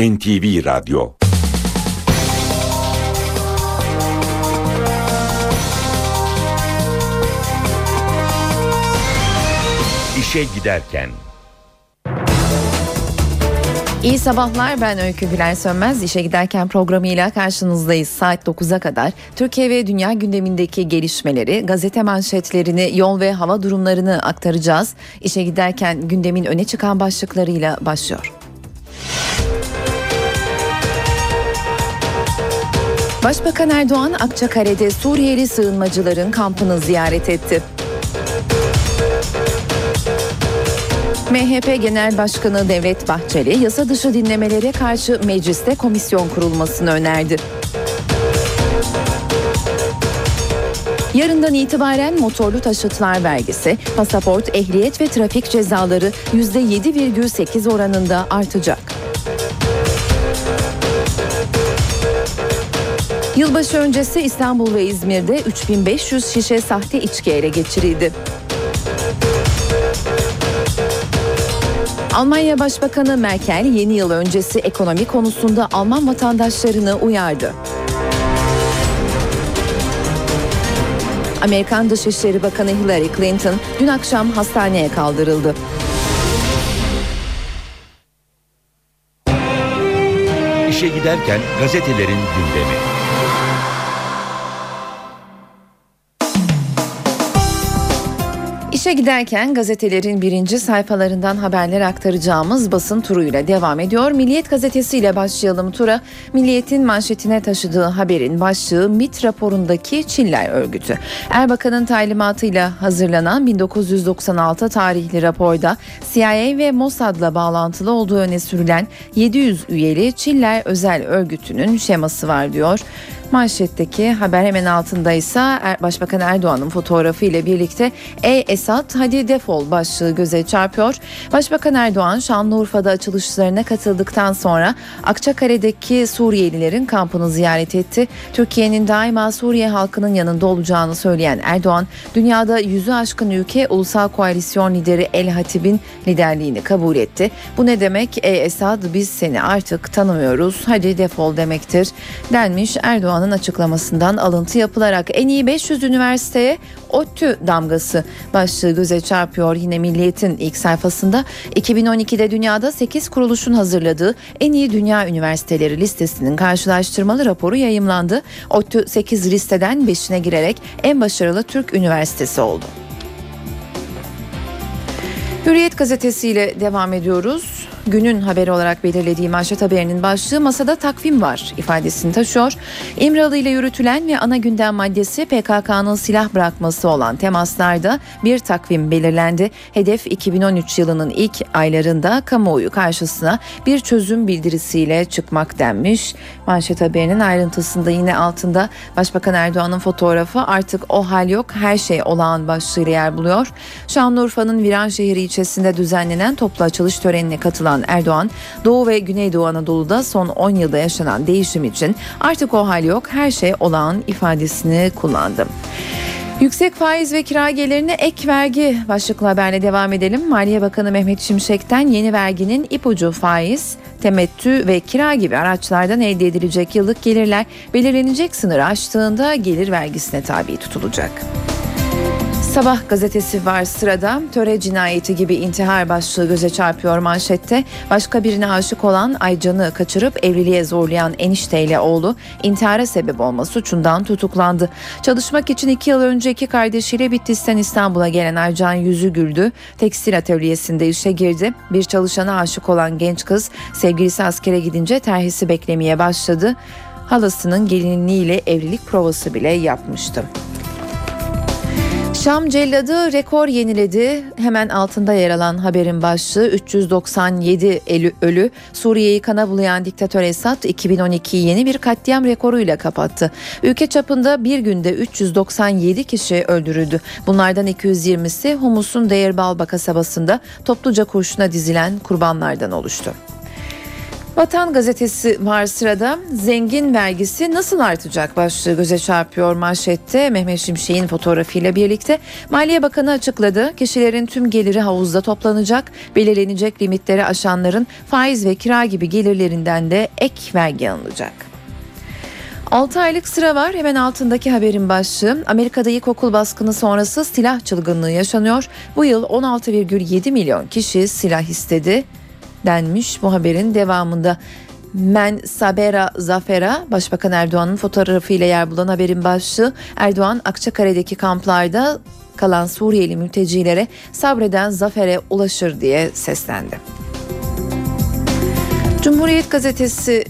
NTV Radyo İşe Giderken İyi sabahlar ben Öykü Güler Sönmez. İşe giderken programıyla karşınızdayız saat 9'a kadar. Türkiye ve dünya gündemindeki gelişmeleri, gazete manşetlerini, yol ve hava durumlarını aktaracağız. İşe giderken gündemin öne çıkan başlıklarıyla başlıyor. Başbakan Erdoğan Akçakare'de Suriyeli sığınmacıların kampını ziyaret etti. MHP Genel Başkanı Devlet Bahçeli yasa dışı dinlemelere karşı mecliste komisyon kurulmasını önerdi. Yarından itibaren motorlu taşıtlar vergisi, pasaport, ehliyet ve trafik cezaları %7,8 oranında artacak. Yılbaşı öncesi İstanbul ve İzmir'de 3500 şişe sahte içki ele geçirildi. Almanya Başbakanı Merkel yeni yıl öncesi ekonomi konusunda Alman vatandaşlarını uyardı. Amerikan Dışişleri Bakanı Hillary Clinton dün akşam hastaneye kaldırıldı. İşe Giderken gazetelerin gündemi. İşe giderken gazetelerin birinci sayfalarından haberler aktaracağımız basın turuyla devam ediyor. Milliyet gazetesiyle başlayalım tura. Milliyet'in manşetine taşıdığı haberin başlığı MIT raporundaki Çiller örgütü. Erbakan'ın talimatıyla hazırlanan 1996 tarihli raporda CIA ve Mossad'la bağlantılı olduğu öne sürülen 700 üyeli Çiller özel örgütünün şeması var diyor. Manşetteki haber hemen altında ise er, Başbakan Erdoğan'ın fotoğrafı ile birlikte Ey Esat hadi defol başlığı göze çarpıyor. Başbakan Erdoğan Şanlıurfa'da açılışlarına katıldıktan sonra Akçakale'deki Suriyelilerin kampını ziyaret etti. Türkiye'nin daima Suriye halkının yanında olacağını söyleyen Erdoğan, dünyada yüzü aşkın ülke Ulusal Koalisyon lideri El Hatib'in liderliğini kabul etti. Bu ne demek? Ey Esad biz seni artık tanımıyoruz. Hadi defol demektir denmiş Erdoğan Erdoğan'ın açıklamasından alıntı yapılarak en iyi 500 üniversiteye ODTÜ damgası başlığı göze çarpıyor. Yine Milliyet'in ilk sayfasında 2012'de dünyada 8 kuruluşun hazırladığı en iyi dünya üniversiteleri listesinin karşılaştırmalı raporu yayımlandı. ODTÜ 8 listeden 5'ine girerek en başarılı Türk üniversitesi oldu. Hürriyet gazetesiyle devam ediyoruz günün haberi olarak belirlediği manşet haberinin başlığı masada takvim var ifadesini taşıyor. İmralı ile yürütülen ve ana gündem maddesi PKK'nın silah bırakması olan temaslarda bir takvim belirlendi. Hedef 2013 yılının ilk aylarında kamuoyu karşısına bir çözüm bildirisiyle çıkmak denmiş. Manşet haberinin ayrıntısında yine altında Başbakan Erdoğan'ın fotoğrafı artık o hal yok her şey olağan başlığıyla yer buluyor. Şanlıurfa'nın Viranşehir ilçesinde düzenlenen toplu açılış törenine katılan olan Erdoğan, Doğu ve Güneydoğu Anadolu'da son 10 yılda yaşanan değişim için artık o hal yok her şey olağan ifadesini kullandı. Yüksek faiz ve kira gelirine ek vergi başlıklı haberle devam edelim. Maliye Bakanı Mehmet Şimşek'ten yeni verginin ipucu faiz, temettü ve kira gibi araçlardan elde edilecek yıllık gelirler belirlenecek sınır aştığında gelir vergisine tabi tutulacak. Sabah gazetesi var sırada. Töre cinayeti gibi intihar başlığı göze çarpıyor manşette. Başka birine aşık olan Aycan'ı kaçırıp evliliğe zorlayan enişteyle oğlu intihara sebep olma suçundan tutuklandı. Çalışmak için iki yıl önce iki kardeşiyle Bitlis'ten İstanbul'a gelen Aycan yüzü güldü. Tekstil atölyesinde işe girdi. Bir çalışana aşık olan genç kız sevgilisi askere gidince terhisi beklemeye başladı. Halasının gelinliğiyle evlilik provası bile yapmıştı. Şam celladı rekor yeniledi. Hemen altında yer alan haberin başlığı 397 ölü Suriye'yi kana bulayan diktatör Esad 2012'yi yeni bir katliam rekoruyla kapattı. Ülke çapında bir günde 397 kişi öldürüldü. Bunlardan 220'si Humus'un Deyirbaalba kasabasında topluca kurşuna dizilen kurbanlardan oluştu. Vatan gazetesi var sırada. Zengin vergisi nasıl artacak başlığı göze çarpıyor manşette. Mehmet Şimşek'in fotoğrafıyla birlikte Maliye Bakanı açıkladı. Kişilerin tüm geliri havuzda toplanacak. Belirlenecek limitleri aşanların faiz ve kira gibi gelirlerinden de ek vergi alınacak. 6 aylık sıra var. Hemen altındaki haberin başlığı. Amerika'da ilkokul baskını sonrası silah çılgınlığı yaşanıyor. Bu yıl 16,7 milyon kişi silah istedi denmiş bu haberin devamında. Men Sabera Zafera Başbakan Erdoğan'ın fotoğrafıyla yer bulan haberin başlığı Erdoğan Akçakare'deki kamplarda kalan Suriyeli mültecilere sabreden zafere ulaşır diye seslendi. Cumhuriyet gazetesi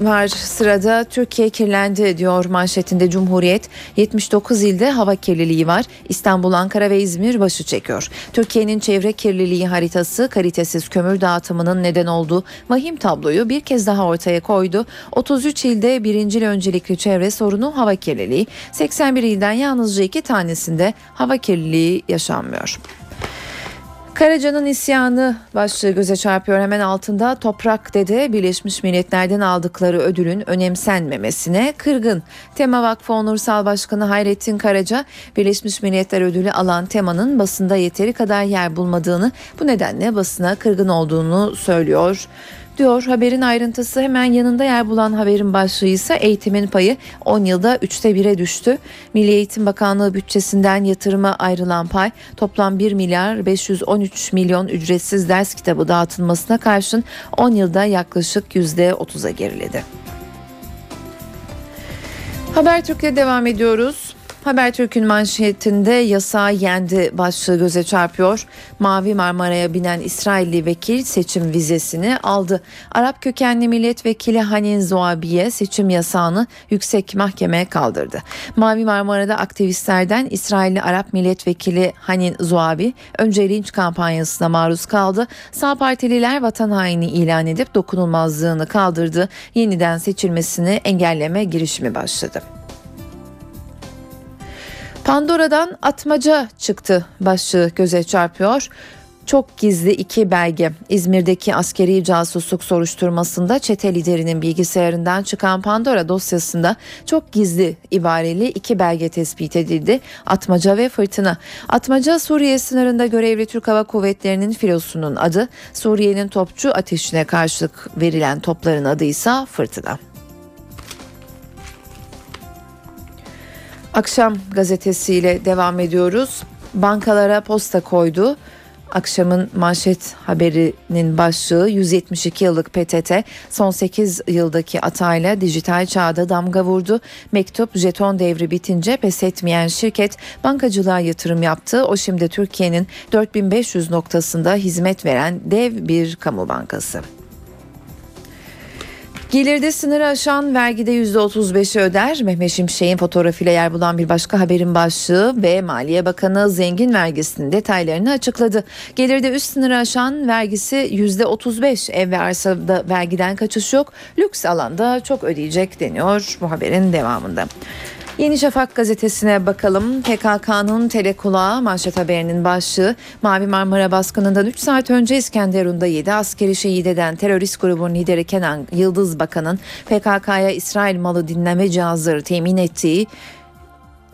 var sırada Türkiye kirlendi diyor manşetinde Cumhuriyet. 79 ilde hava kirliliği var. İstanbul, Ankara ve İzmir başı çekiyor. Türkiye'nin çevre kirliliği haritası kalitesiz kömür dağıtımının neden olduğu vahim tabloyu bir kez daha ortaya koydu. 33 ilde birincil öncelikli çevre sorunu hava kirliliği. 81 ilden yalnızca iki tanesinde hava kirliliği yaşanmıyor. Karaca'nın isyanı başlığı göze çarpıyor. Hemen altında Toprak Dede Birleşmiş Milletler'den aldıkları ödülün önemsenmemesine kırgın. Tema Vakfı Onursal Başkanı Hayrettin Karaca Birleşmiş Milletler ödülü alan temanın basında yeteri kadar yer bulmadığını bu nedenle basına kırgın olduğunu söylüyor diyor. Haberin ayrıntısı hemen yanında yer bulan haberin başlığı ise eğitimin payı 10 yılda 3'te 1'e düştü. Milli Eğitim Bakanlığı bütçesinden yatırıma ayrılan pay toplam 1 milyar 513 milyon ücretsiz ders kitabı dağıtılmasına karşın 10 yılda yaklaşık %30'a geriledi. Habertürk'le devam ediyoruz. Habertürk'ün manşetinde yasağı yendi başlığı göze çarpıyor. Mavi Marmara'ya binen İsrailli vekil seçim vizesini aldı. Arap kökenli milletvekili Hanin Zoabiye seçim yasağını yüksek mahkemeye kaldırdı. Mavi Marmara'da aktivistlerden İsrailli Arap milletvekili Hanin Zoabi önce linç kampanyasına maruz kaldı. Sağ partililer vatan haini ilan edip dokunulmazlığını kaldırdı. Yeniden seçilmesini engelleme girişimi başladı. Pandora'dan atmaca çıktı başlığı göze çarpıyor. Çok gizli iki belge. İzmir'deki askeri casusluk soruşturmasında çete liderinin bilgisayarından çıkan Pandora dosyasında çok gizli ibareli iki belge tespit edildi. Atmaca ve Fırtına. Atmaca Suriye sınırında görevli Türk Hava Kuvvetleri'nin filosunun adı. Suriye'nin topçu ateşine karşılık verilen topların adı ise Fırtına. Akşam gazetesiyle devam ediyoruz. Bankalara posta koydu. Akşamın manşet haberinin başlığı 172 yıllık PTT son 8 yıldaki atayla dijital çağda damga vurdu. Mektup jeton devri bitince pes etmeyen şirket bankacılığa yatırım yaptı. O şimdi Türkiye'nin 4500 noktasında hizmet veren dev bir kamu bankası. Gelirde sınırı aşan vergide %35'i öder. Mehmet Şimşek'in fotoğrafıyla yer bulan bir başka haberin başlığı ve Maliye Bakanı zengin vergisinin detaylarını açıkladı. Gelirde üst sınırı aşan vergisi %35 ev ve arsada vergiden kaçış yok. Lüks alanda çok ödeyecek deniyor bu haberin devamında. Yeni Şafak gazetesine bakalım. PKK'nın telekulağı manşet haberinin başlığı Mavi Marmara baskınından 3 saat önce İskenderun'da 7 askeri şehit eden terörist grubun lideri Kenan Yıldız Bakan'ın PKK'ya İsrail malı dinleme cihazları temin ettiği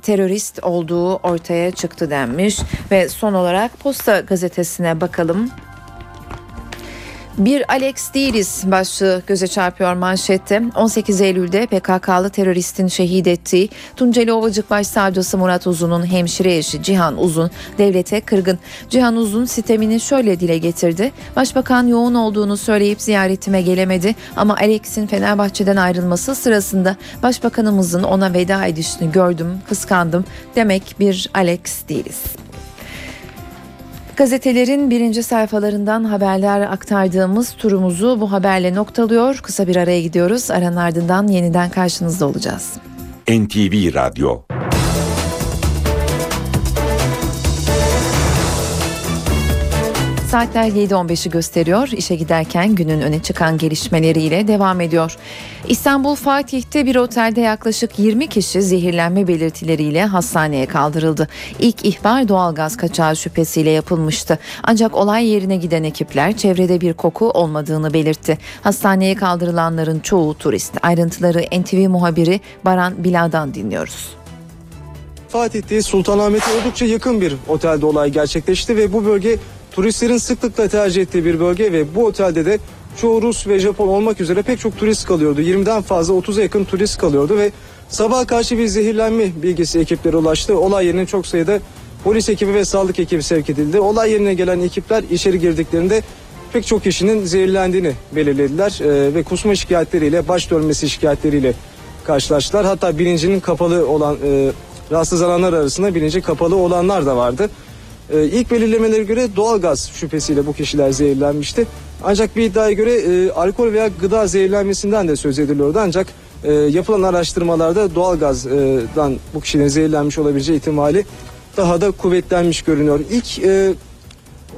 terörist olduğu ortaya çıktı denmiş ve son olarak Posta gazetesine bakalım. Bir Alex değiliz başlığı göze çarpıyor manşette. 18 Eylül'de PKK'lı teröristin şehit ettiği Tunceli Ovacık Başsavcısı Murat Uzun'un hemşire eşi Cihan Uzun devlete kırgın. Cihan Uzun sitemini şöyle dile getirdi. Başbakan yoğun olduğunu söyleyip ziyaretime gelemedi ama Alex'in Fenerbahçe'den ayrılması sırasında başbakanımızın ona veda edişini gördüm, kıskandım. Demek bir Alex değiliz. Gazetelerin birinci sayfalarından haberler aktardığımız turumuzu bu haberle noktalıyor. Kısa bir araya gidiyoruz. Aranın ardından yeniden karşınızda olacağız. NTV Radyo Saatler 7.15'i gösteriyor. İşe giderken günün öne çıkan gelişmeleriyle devam ediyor. İstanbul Fatih'te bir otelde yaklaşık 20 kişi zehirlenme belirtileriyle hastaneye kaldırıldı. İlk ihbar doğalgaz kaçağı şüphesiyle yapılmıştı. Ancak olay yerine giden ekipler çevrede bir koku olmadığını belirtti. Hastaneye kaldırılanların çoğu turist. Ayrıntıları NTV muhabiri Baran Bila'dan dinliyoruz. Fatih'te Sultanahmet'e oldukça yakın bir otelde olay gerçekleşti ve bu bölge turistlerin sıklıkla tercih ettiği bir bölge ve bu otelde de çoğu Rus ve Japon olmak üzere pek çok turist kalıyordu. 20'den fazla 30'a yakın turist kalıyordu ve sabah karşı bir zehirlenme bilgisi ekiplere ulaştı. Olay yerine çok sayıda polis ekibi ve sağlık ekibi sevk edildi. Olay yerine gelen ekipler içeri girdiklerinde pek çok kişinin zehirlendiğini belirlediler ee, ve kusma şikayetleriyle, baş dönmesi şikayetleriyle karşılaştılar. Hatta bilincinin kapalı olan e, rahatsızlananlar arasında bilinci kapalı olanlar da vardı. E, ilk belirlemelere göre doğalgaz şüphesiyle bu kişiler zehirlenmişti. Ancak bir iddiaya göre e, alkol veya gıda zehirlenmesinden de söz ediliyordu. Ancak e, yapılan araştırmalarda doğalgazdan bu kişinin zehirlenmiş olabileceği ihtimali daha da kuvvetlenmiş görünüyor. İlk e,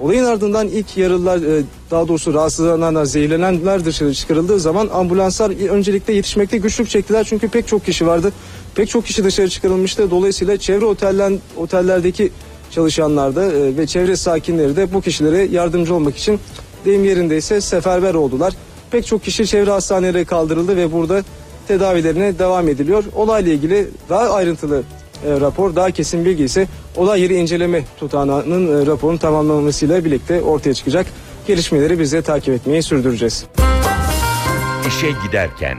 Olayın ardından ilk yaralılar e, daha doğrusu rahatsızlananlar, zehirlenenler dışarı çıkarıldığı zaman ambulanslar öncelikle yetişmekte güçlük çektiler. Çünkü pek çok kişi vardı. Pek çok kişi dışarı çıkarılmıştı. Dolayısıyla çevre otelden, otellerdeki çalışanlar da e, ve çevre sakinleri de bu kişilere yardımcı olmak için deyim yerindeyse seferber oldular. Pek çok kişi çevre hastanelere kaldırıldı ve burada tedavilerine devam ediliyor. Olayla ilgili daha ayrıntılı e, rapor, daha kesin bilgi ise olay yeri inceleme tutanağının e, raporun tamamlanmasıyla birlikte ortaya çıkacak. Gelişmeleri biz de takip etmeyi sürdüreceğiz. İşe giderken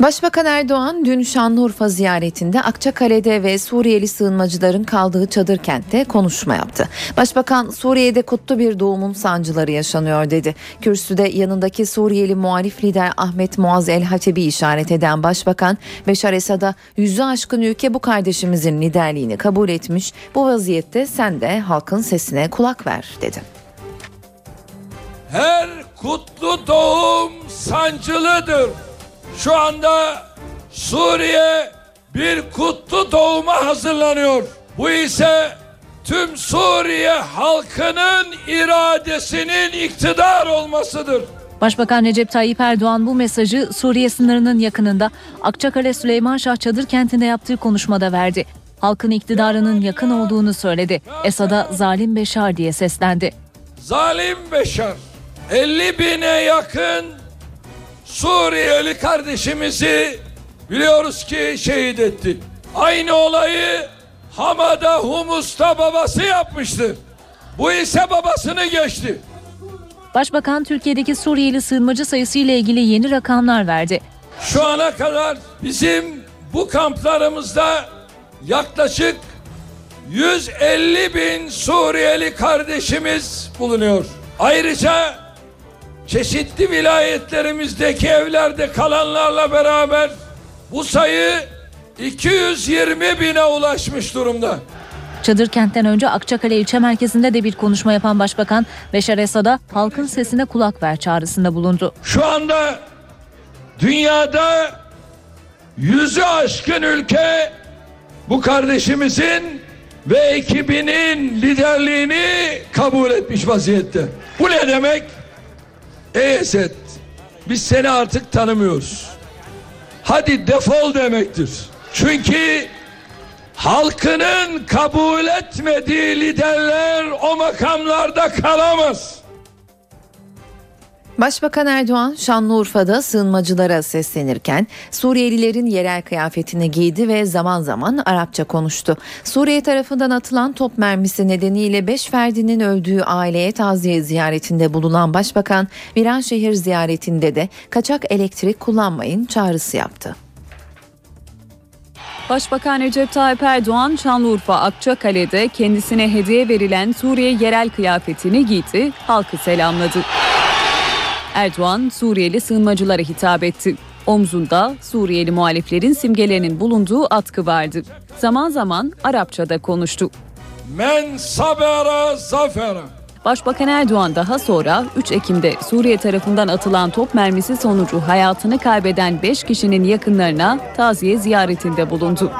Başbakan Erdoğan dün Şanlıurfa ziyaretinde Akçakale'de ve Suriyeli sığınmacıların kaldığı çadır kentte konuşma yaptı. Başbakan Suriye'de kutlu bir doğumun sancıları yaşanıyor dedi. Kürsüde yanındaki Suriyeli muhalif lider Ahmet Muaz El Hatebi işaret eden başbakan Beşar Esad'a yüzü aşkın ülke bu kardeşimizin liderliğini kabul etmiş. Bu vaziyette sen de halkın sesine kulak ver dedi. Her kutlu doğum sancılıdır. Şu anda Suriye bir kutlu doğuma hazırlanıyor. Bu ise tüm Suriye halkının iradesinin iktidar olmasıdır. Başbakan Recep Tayyip Erdoğan bu mesajı Suriye sınırının yakınında Akçakale Süleymanşah Çadır kentinde yaptığı konuşmada verdi. Halkın iktidarının yakın olduğunu söyledi. Esad'a zalim Beşar diye seslendi. Zalim Beşar 50 bine yakın Suriyeli kardeşimizi biliyoruz ki şehit etti. Aynı olayı Hamada Humus'ta babası yapmıştı. Bu ise babasını geçti. Başbakan Türkiye'deki Suriyeli sığınmacı sayısı ile ilgili yeni rakamlar verdi. Şu ana kadar bizim bu kamplarımızda yaklaşık 150 bin Suriyeli kardeşimiz bulunuyor. Ayrıca çeşitli vilayetlerimizdeki evlerde kalanlarla beraber bu sayı 220 bine ulaşmış durumda. Çadır kentten önce Akçakale ilçe merkezinde de bir konuşma yapan başbakan Beşar Esad'a halkın sesine kulak ver çağrısında bulundu. Şu anda dünyada yüzü aşkın ülke bu kardeşimizin ve ekibinin liderliğini kabul etmiş vaziyette. Bu ne demek? Ey Esed biz seni artık tanımıyoruz. Hadi defol demektir. Çünkü halkının kabul etmediği liderler o makamlarda kalamaz. Başbakan Erdoğan Şanlıurfa'da sığınmacılara seslenirken Suriyelilerin yerel kıyafetini giydi ve zaman zaman Arapça konuştu. Suriye tarafından atılan top mermisi nedeniyle 5 ferdinin öldüğü aileye taziye ziyaretinde bulunan Başbakan Viranşehir ziyaretinde de kaçak elektrik kullanmayın çağrısı yaptı. Başbakan Recep Tayyip Erdoğan Şanlıurfa Akçakale'de kendisine hediye verilen Suriye yerel kıyafetini giydi, halkı selamladı. Erdoğan Suriyeli sığınmacılara hitap etti. Omzunda Suriyeli muhaliflerin simgelerinin bulunduğu atkı vardı. Zaman zaman Arapçada konuştu. Men sabera zafera. Başbakan Erdoğan daha sonra 3 Ekim'de Suriye tarafından atılan top mermisi sonucu hayatını kaybeden 5 kişinin yakınlarına taziye ziyaretinde bulundu.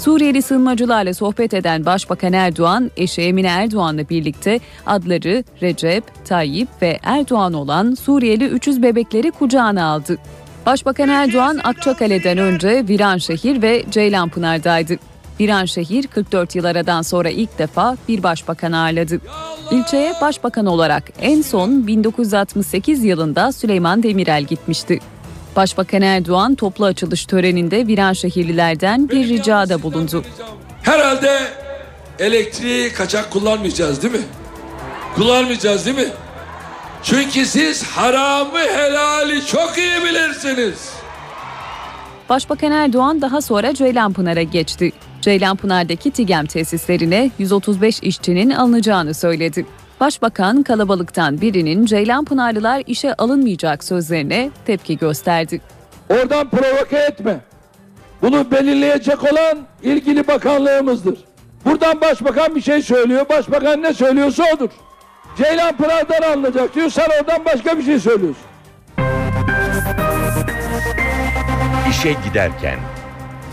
Suriyeli sığınmacılarla sohbet eden Başbakan Erdoğan, eşi Emine Erdoğan'la birlikte adları Recep, Tayyip ve Erdoğan olan Suriyeli 300 bebekleri kucağına aldı. Başbakan Erdoğan Akçakale'den önce Viranşehir ve Ceylanpınar'daydı. Viranşehir 44 yıl aradan sonra ilk defa bir başbakan ağırladı. İlçeye başbakan olarak en son 1968 yılında Süleyman Demirel gitmişti. Başbakan Erdoğan toplu açılış töreninde Viranşehirlilerden bir ricada bulundu. Herhalde elektriği kaçak kullanmayacağız değil mi? Kullanmayacağız değil mi? Çünkü siz haramı helali çok iyi bilirsiniz. Başbakan Erdoğan daha sonra Ceylanpınar'a geçti. Ceylanpınar'daki TİGEM tesislerine 135 işçinin alınacağını söyledi. Başbakan kalabalıktan birinin Ceylanpınarlılar işe alınmayacak sözlerine tepki gösterdi. Oradan provoke etme. Bunu belirleyecek olan ilgili bakanlığımızdır. Buradan başbakan bir şey söylüyor. Başbakan ne söylüyorsa odur. Ceylan Pınar'dan alınacak diyor. Sen oradan başka bir şey söylüyorsun. İşe giderken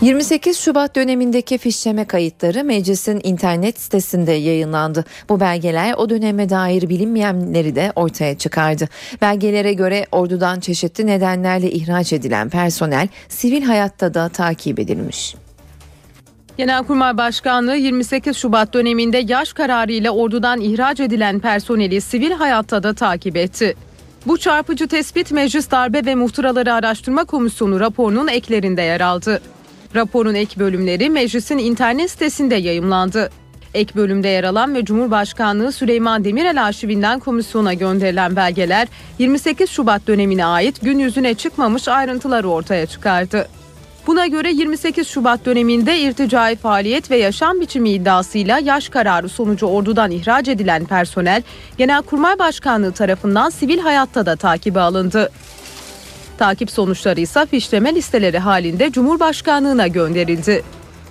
28 Şubat dönemindeki fişleme kayıtları meclisin internet sitesinde yayınlandı. Bu belgeler o döneme dair bilinmeyenleri de ortaya çıkardı. Belgelere göre ordudan çeşitli nedenlerle ihraç edilen personel sivil hayatta da takip edilmiş. Genelkurmay Başkanlığı 28 Şubat döneminde yaş kararıyla ordudan ihraç edilen personeli sivil hayatta da takip etti. Bu çarpıcı tespit Meclis Darbe ve Muhtıraları Araştırma Komisyonu raporunun eklerinde yer aldı. Raporun ek bölümleri meclisin internet sitesinde yayımlandı. Ek bölümde yer alan ve Cumhurbaşkanlığı Süleyman Demirel arşivinden komisyona gönderilen belgeler 28 Şubat dönemine ait gün yüzüne çıkmamış ayrıntıları ortaya çıkardı. Buna göre 28 Şubat döneminde irticai faaliyet ve yaşam biçimi iddiasıyla yaş kararı sonucu ordudan ihraç edilen personel Genelkurmay Başkanlığı tarafından sivil hayatta da takibe alındı. Takip sonuçları ise fişleme listeleri halinde Cumhurbaşkanlığına gönderildi.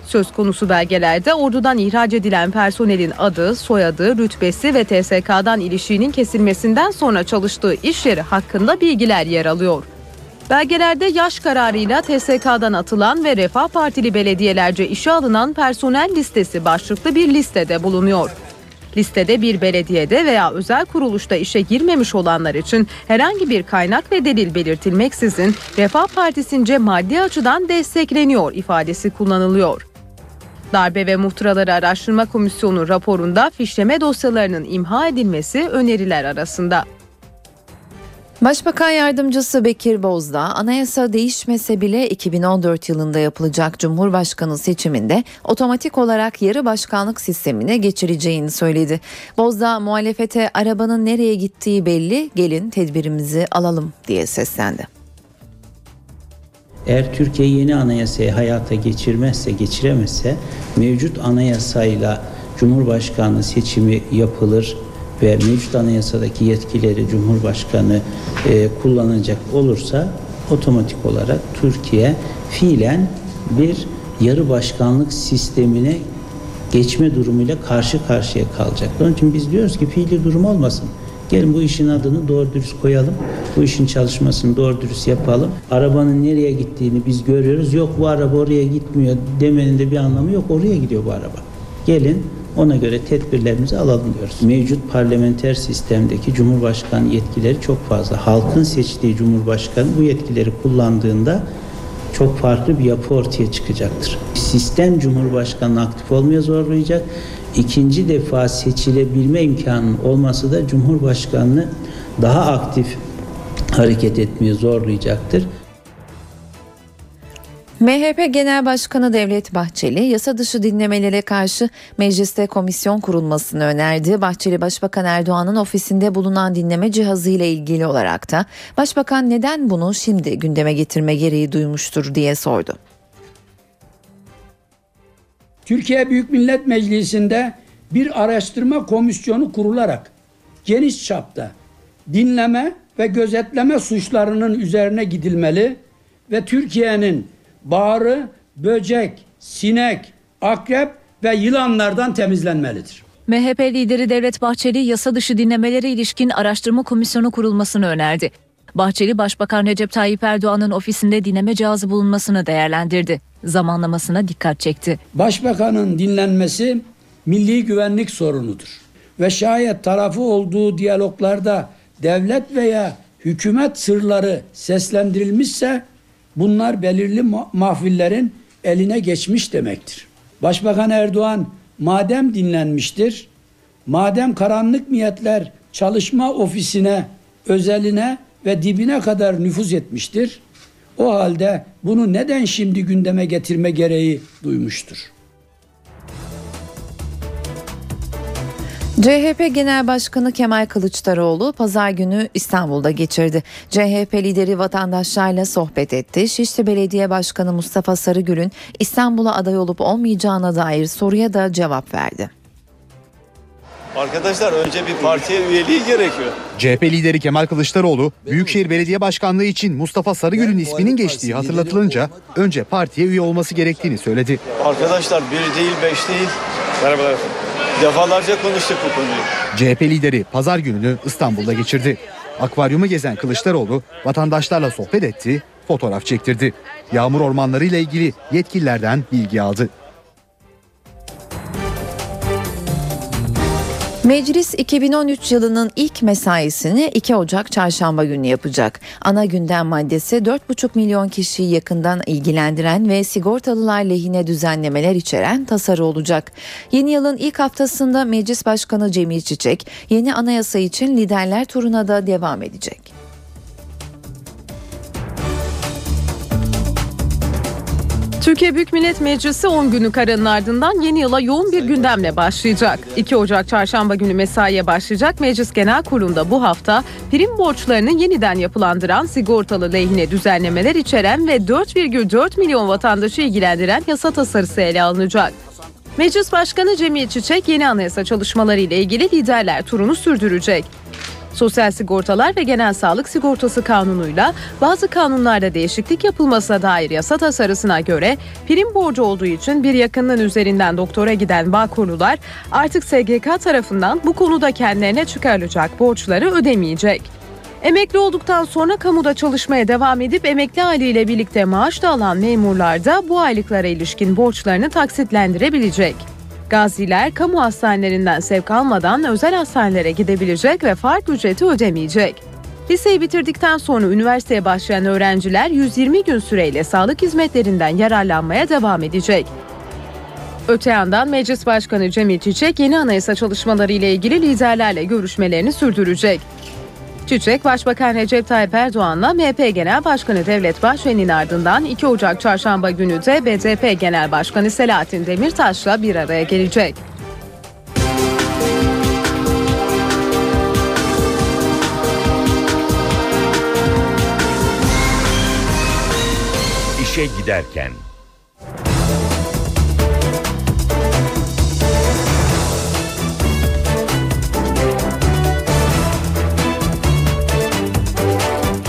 Söz konusu belgelerde ordudan ihraç edilen personelin adı, soyadı, rütbesi ve TSK'dan ilişiğinin kesilmesinden sonra çalıştığı iş yeri hakkında bilgiler yer alıyor. Belgelerde yaş kararıyla TSK'dan atılan ve Refah Partili belediyelerce işe alınan personel listesi başlıklı bir listede bulunuyor. Listede bir belediyede veya özel kuruluşta işe girmemiş olanlar için herhangi bir kaynak ve delil belirtilmeksizin Refah Partisi'nce maddi açıdan destekleniyor ifadesi kullanılıyor. Darbe ve Muhtıraları Araştırma Komisyonu raporunda fişleme dosyalarının imha edilmesi öneriler arasında. Başbakan Yardımcısı Bekir Bozdağ anayasa değişmese bile 2014 yılında yapılacak Cumhurbaşkanı seçiminde otomatik olarak yarı başkanlık sistemine geçireceğini söyledi. Bozdağ muhalefete arabanın nereye gittiği belli gelin tedbirimizi alalım diye seslendi. Eğer Türkiye yeni anayasayı hayata geçirmezse, geçiremezse mevcut anayasayla Cumhurbaşkanlığı seçimi yapılır ve mevcut anayasadaki yetkileri Cumhurbaşkanı e, kullanacak olursa otomatik olarak Türkiye fiilen bir yarı başkanlık sistemine geçme durumuyla karşı karşıya kalacak. Onun için biz diyoruz ki fiili durum olmasın. Gelin bu işin adını doğru dürüst koyalım. Bu işin çalışmasını doğru dürüst yapalım. Arabanın nereye gittiğini biz görüyoruz. Yok bu araba oraya gitmiyor demenin de bir anlamı yok. Oraya gidiyor bu araba. Gelin ona göre tedbirlerimizi alalım diyoruz. Mevcut parlamenter sistemdeki Cumhurbaşkanı yetkileri çok fazla. Halkın seçtiği Cumhurbaşkanı bu yetkileri kullandığında çok farklı bir yapı ortaya çıkacaktır. Sistem Cumhurbaşkanı aktif olmaya zorlayacak. İkinci defa seçilebilme imkanının olması da Cumhurbaşkanını daha aktif hareket etmeye zorlayacaktır. MHP Genel Başkanı Devlet Bahçeli yasa dışı dinlemelere karşı mecliste komisyon kurulmasını önerdi. Bahçeli Başbakan Erdoğan'ın ofisinde bulunan dinleme cihazı ile ilgili olarak da Başbakan neden bunu şimdi gündeme getirme gereği duymuştur diye sordu. Türkiye Büyük Millet Meclisi'nde bir araştırma komisyonu kurularak geniş çapta dinleme ve gözetleme suçlarının üzerine gidilmeli ve Türkiye'nin bağrı, böcek, sinek, akrep ve yılanlardan temizlenmelidir. MHP lideri Devlet Bahçeli yasa dışı dinlemelere ilişkin araştırma komisyonu kurulmasını önerdi. Bahçeli Başbakan Recep Tayyip Erdoğan'ın ofisinde dinleme cihazı bulunmasını değerlendirdi. Zamanlamasına dikkat çekti. Başbakanın dinlenmesi milli güvenlik sorunudur. Ve şayet tarafı olduğu diyaloglarda devlet veya hükümet sırları seslendirilmişse bunlar belirli mahfillerin eline geçmiş demektir. Başbakan Erdoğan madem dinlenmiştir, madem karanlık niyetler çalışma ofisine, özeline ve dibine kadar nüfuz etmiştir, o halde bunu neden şimdi gündeme getirme gereği duymuştur? CHP Genel Başkanı Kemal Kılıçdaroğlu pazar günü İstanbul'da geçirdi. CHP lideri vatandaşlarla sohbet etti. Şişli Belediye Başkanı Mustafa Sarıgül'ün İstanbul'a aday olup olmayacağına dair soruya da cevap verdi. Arkadaşlar önce bir partiye üyeliği gerekiyor. CHP lideri Kemal Kılıçdaroğlu, Büyükşehir Belediye Başkanlığı için Mustafa Sarıgül'ün isminin geçtiği hatırlatılınca önce partiye üye olması gerektiğini söyledi. Arkadaşlar bir değil beş değil. Merhabalar. Defalarca konuştuk bu konuyu. CHP lideri pazar gününü İstanbul'da geçirdi. Akvaryumu gezen Kılıçdaroğlu vatandaşlarla sohbet etti, fotoğraf çektirdi. Yağmur ormanları ile ilgili yetkililerden bilgi aldı. Meclis 2013 yılının ilk mesaisini 2 Ocak çarşamba günü yapacak. Ana gündem maddesi 4,5 milyon kişiyi yakından ilgilendiren ve sigortalılar lehine düzenlemeler içeren tasarı olacak. Yeni yılın ilk haftasında Meclis Başkanı Cemil Çiçek yeni anayasa için liderler turuna da devam edecek. Türkiye Büyük Millet Meclisi 10 günlük aranın ardından yeni yıla yoğun bir gündemle başlayacak. 2 Ocak çarşamba günü mesaiye başlayacak Meclis Genel Kurulu'nda bu hafta prim borçlarını yeniden yapılandıran sigortalı lehine düzenlemeler içeren ve 4,4 milyon vatandaşı ilgilendiren yasa tasarısı ele alınacak. Meclis Başkanı Cemil Çiçek yeni anayasa çalışmaları ile ilgili liderler turunu sürdürecek. Sosyal Sigortalar ve Genel Sağlık Sigortası Kanunu'yla bazı kanunlarda değişiklik yapılmasına dair yasa tasarısına göre prim borcu olduğu için bir yakınının üzerinden doktora giden Bağkurlular artık SGK tarafından bu konuda kendilerine çıkarılacak borçları ödemeyecek. Emekli olduktan sonra kamuda çalışmaya devam edip emekli aileyle birlikte maaş da alan memurlar da bu aylıklara ilişkin borçlarını taksitlendirebilecek. Gaziler kamu hastanelerinden sevk almadan özel hastanelere gidebilecek ve fark ücreti ödemeyecek. Liseyi bitirdikten sonra üniversiteye başlayan öğrenciler 120 gün süreyle sağlık hizmetlerinden yararlanmaya devam edecek. Öte yandan Meclis Başkanı Cemil Çiçek yeni anayasa çalışmaları ile ilgili liderlerle görüşmelerini sürdürecek. Çiçek, Başbakan Recep Tayyip Erdoğan'la MHP Genel Başkanı Devlet Bahçeli'nin ardından 2 Ocak çarşamba günü de BDP Genel Başkanı Selahattin Demirtaş'la bir araya gelecek. İşe giderken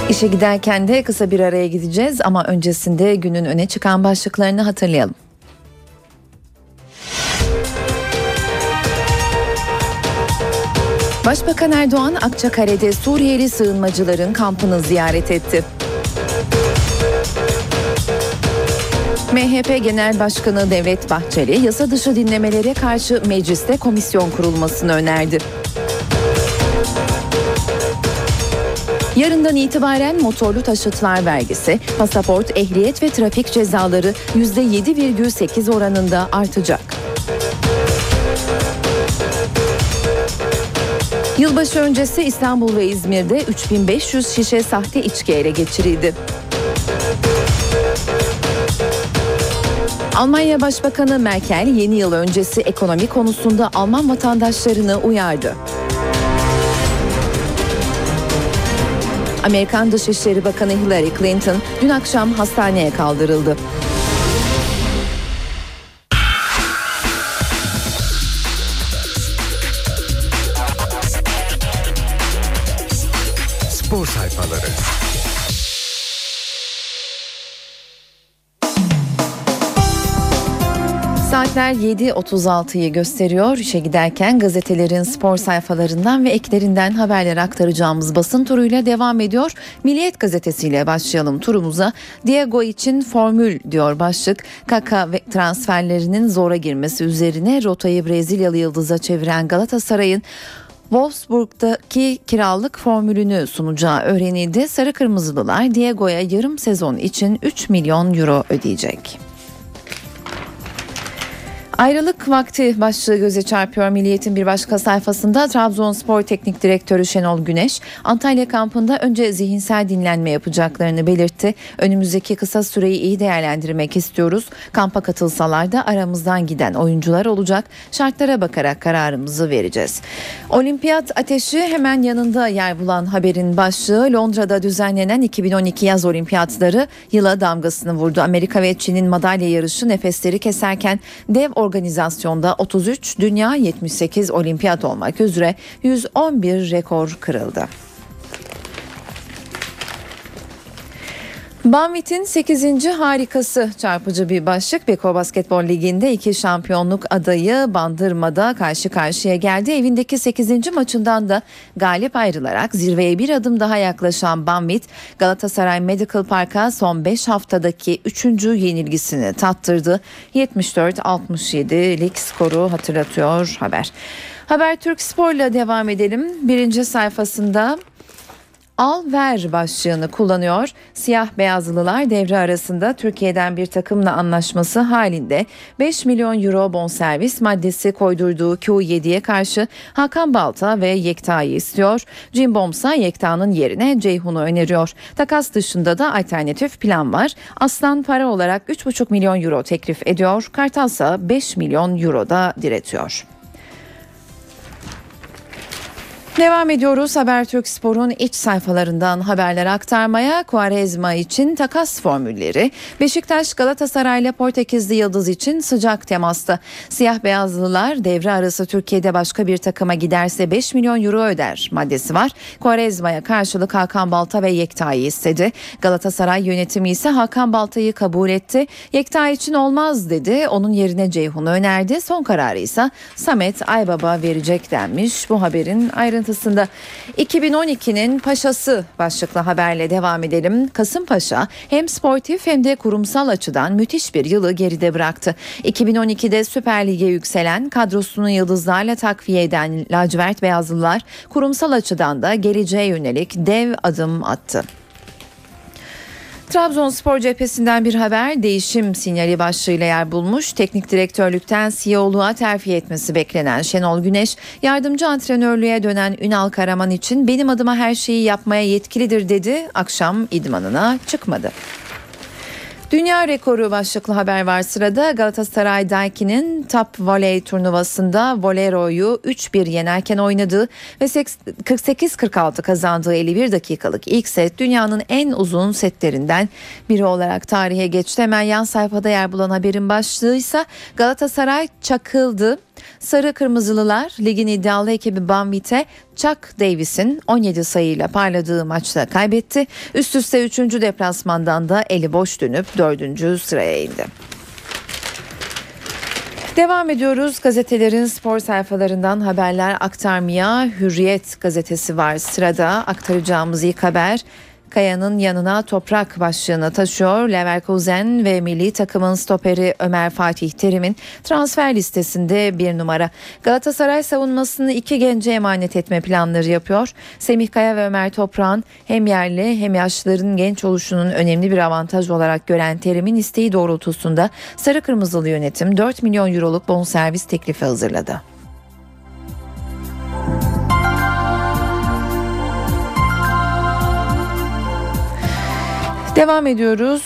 İşe giderken de kısa bir araya gideceğiz ama öncesinde günün öne çıkan başlıklarını hatırlayalım. Başbakan Erdoğan Akçakale'de Suriyeli sığınmacıların kampını ziyaret etti. MHP Genel Başkanı Devlet Bahçeli yasa dışı dinlemelere karşı mecliste komisyon kurulmasını önerdi. Yarından itibaren motorlu taşıtlar vergisi, pasaport, ehliyet ve trafik cezaları %7,8 oranında artacak. Yılbaşı öncesi İstanbul ve İzmir'de 3500 şişe sahte içki ele geçirildi. Almanya Başbakanı Merkel yeni yıl öncesi ekonomi konusunda Alman vatandaşlarını uyardı. Amerikan Dışişleri Bakanı Hillary Clinton dün akşam hastaneye kaldırıldı. Saatler 7.36'yı gösteriyor. İşe giderken gazetelerin spor sayfalarından ve eklerinden haberler aktaracağımız basın turuyla devam ediyor. Milliyet gazetesiyle başlayalım turumuza. Diego için formül diyor başlık. Kaka ve transferlerinin zora girmesi üzerine rotayı Brezilyalı yıldıza çeviren Galatasaray'ın Wolfsburg'daki kiralık formülünü sunacağı öğrenildi. Sarı Kırmızılılar Diego'ya yarım sezon için 3 milyon euro ödeyecek. Ayrılık vakti başlığı göze çarpıyor Milliyet'in bir başka sayfasında Trabzonspor Teknik Direktörü Şenol Güneş Antalya kampında önce zihinsel dinlenme yapacaklarını belirtti. Önümüzdeki kısa süreyi iyi değerlendirmek istiyoruz. Kampa katılsalar da aramızdan giden oyuncular olacak. Şartlara bakarak kararımızı vereceğiz. Olimpiyat ateşi hemen yanında yer bulan haberin başlığı Londra'da düzenlenen 2012 yaz olimpiyatları yıla damgasını vurdu. Amerika ve Çin'in madalya yarışı nefesleri keserken dev organizasyonda 33 dünya 78 olimpiyat olmak üzere 111 rekor kırıldı. Banvit'in 8. harikası çarpıcı bir başlık. Beko Basketbol Ligi'nde iki şampiyonluk adayı Bandırma'da karşı karşıya geldi. Evindeki 8. maçından da galip ayrılarak zirveye bir adım daha yaklaşan Banvit, Galatasaray Medical Park'a son 5 haftadaki 3. yenilgisini tattırdı. 74-67 lig skoru hatırlatıyor haber. Haber Türk Spor'la devam edelim. Birinci sayfasında Al ver başlığını kullanıyor. Siyah beyazlılar devre arasında Türkiye'den bir takımla anlaşması halinde 5 milyon euro bonservis maddesi koydurduğu Q7'ye karşı Hakan Balta ve Yekta'yı istiyor. Cimbom ise Yekta'nın yerine Ceyhun'u öneriyor. Takas dışında da alternatif plan var. Aslan para olarak 3,5 milyon euro teklif ediyor. Kartal ise 5 milyon euro da diretiyor. Devam ediyoruz Habertürk Spor'un iç sayfalarından haberler aktarmaya. Kuarezma için takas formülleri. Beşiktaş Galatasaray ile Portekizli Yıldız için sıcak temasta. Siyah beyazlılar devre arası Türkiye'de başka bir takıma giderse 5 milyon euro öder maddesi var. Kuarezma'ya karşılık Hakan Balta ve Yekta'yı istedi. Galatasaray yönetimi ise Hakan Balta'yı kabul etti. Yekta için olmaz dedi. Onun yerine Ceyhun'u önerdi. Son kararı ise Samet Aybaba verecek denmiş. Bu haberin ayrıntısında 2012'nin paşası başlıklı haberle devam edelim. Kasımpaşa hem sportif hem de kurumsal açıdan müthiş bir yılı geride bıraktı. 2012'de Süper Lig'e yükselen kadrosunu yıldızlarla takviye eden lacivert beyazlılar kurumsal açıdan da geleceğe yönelik dev adım attı. Trabzonspor cephesinden bir haber değişim sinyali başlığıyla yer bulmuş. Teknik direktörlükten CEO'luğa terfi etmesi beklenen Şenol Güneş, yardımcı antrenörlüğe dönen Ünal Karaman için benim adıma her şeyi yapmaya yetkilidir dedi. Akşam idmanına çıkmadı. Dünya rekoru başlıklı haber var sırada. Galatasaray Daiki'nin Top Volley turnuvasında Volero'yu 3-1 yenerken oynadığı ve 48-46 kazandığı 51 dakikalık ilk set dünyanın en uzun setlerinden biri olarak tarihe geçti. Hemen yan sayfada yer bulan haberin başlığı ise Galatasaray çakıldı. Sarı Kırmızılılar ligin iddialı ekibi Banvit'e Chuck Davis'in 17 sayıyla parladığı maçta kaybetti. Üst üste 3. deplasmandan da eli boş dönüp 4. sıraya indi. Devam ediyoruz gazetelerin spor sayfalarından haberler aktarmaya Hürriyet gazetesi var sırada aktaracağımız ilk haber Kaya'nın yanına toprak başlığını taşıyor. Leverkusen ve milli takımın stoperi Ömer Fatih Terim'in transfer listesinde bir numara. Galatasaray savunmasını iki gence emanet etme planları yapıyor. Semih Kaya ve Ömer Toprak'ın hem yerli hem yaşlıların genç oluşunun önemli bir avantaj olarak gören Terim'in isteği doğrultusunda Sarı Kırmızılı yönetim 4 milyon euroluk bonservis teklifi hazırladı. Devam ediyoruz.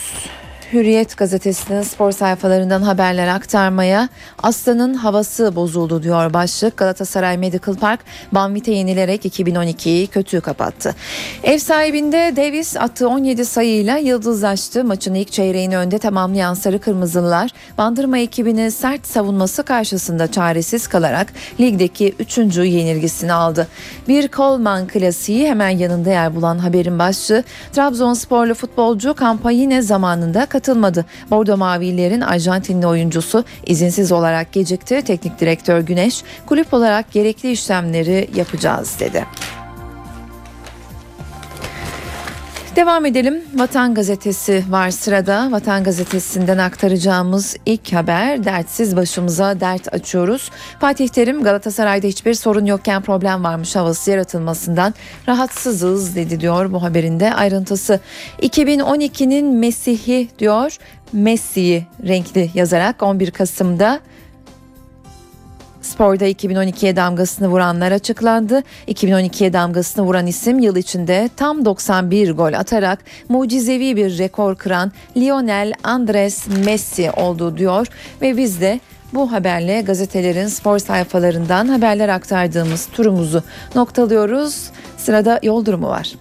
Hürriyet gazetesinin spor sayfalarından haberler aktarmaya Aslan'ın havası bozuldu diyor başlık. Galatasaray Medical Park Banvit'e yenilerek 2012'yi kötü kapattı. Ev sahibinde Davis attığı 17 sayıyla yıldızlaştı. Maçın ilk çeyreğini önde tamamlayan Sarı Kırmızılılar Bandırma ekibini sert savunması karşısında çaresiz kalarak ligdeki 3. yenilgisini aldı. Bir Coleman klasiği hemen yanında yer bulan haberin başlığı Trabzonsporlu futbolcu kampa yine zamanında katıldı katılmadı. Bordo Mavililerin Arjantinli oyuncusu izinsiz olarak gecikti. Teknik direktör Güneş kulüp olarak gerekli işlemleri yapacağız dedi. Devam edelim. Vatan Gazetesi var sırada. Vatan Gazetesi'nden aktaracağımız ilk haber dertsiz başımıza dert açıyoruz. Fatih Terim Galatasaray'da hiçbir sorun yokken problem varmış havası yaratılmasından rahatsızız dedi diyor bu haberinde ayrıntısı. 2012'nin Mesih'i diyor Messi'yi renkli yazarak 11 Kasım'da Spor'da 2012'ye damgasını vuranlar açıklandı. 2012'ye damgasını vuran isim yıl içinde tam 91 gol atarak mucizevi bir rekor kıran Lionel Andres Messi oldu diyor ve biz de bu haberle gazetelerin spor sayfalarından haberler aktardığımız turumuzu noktalıyoruz. Sırada yol durumu var.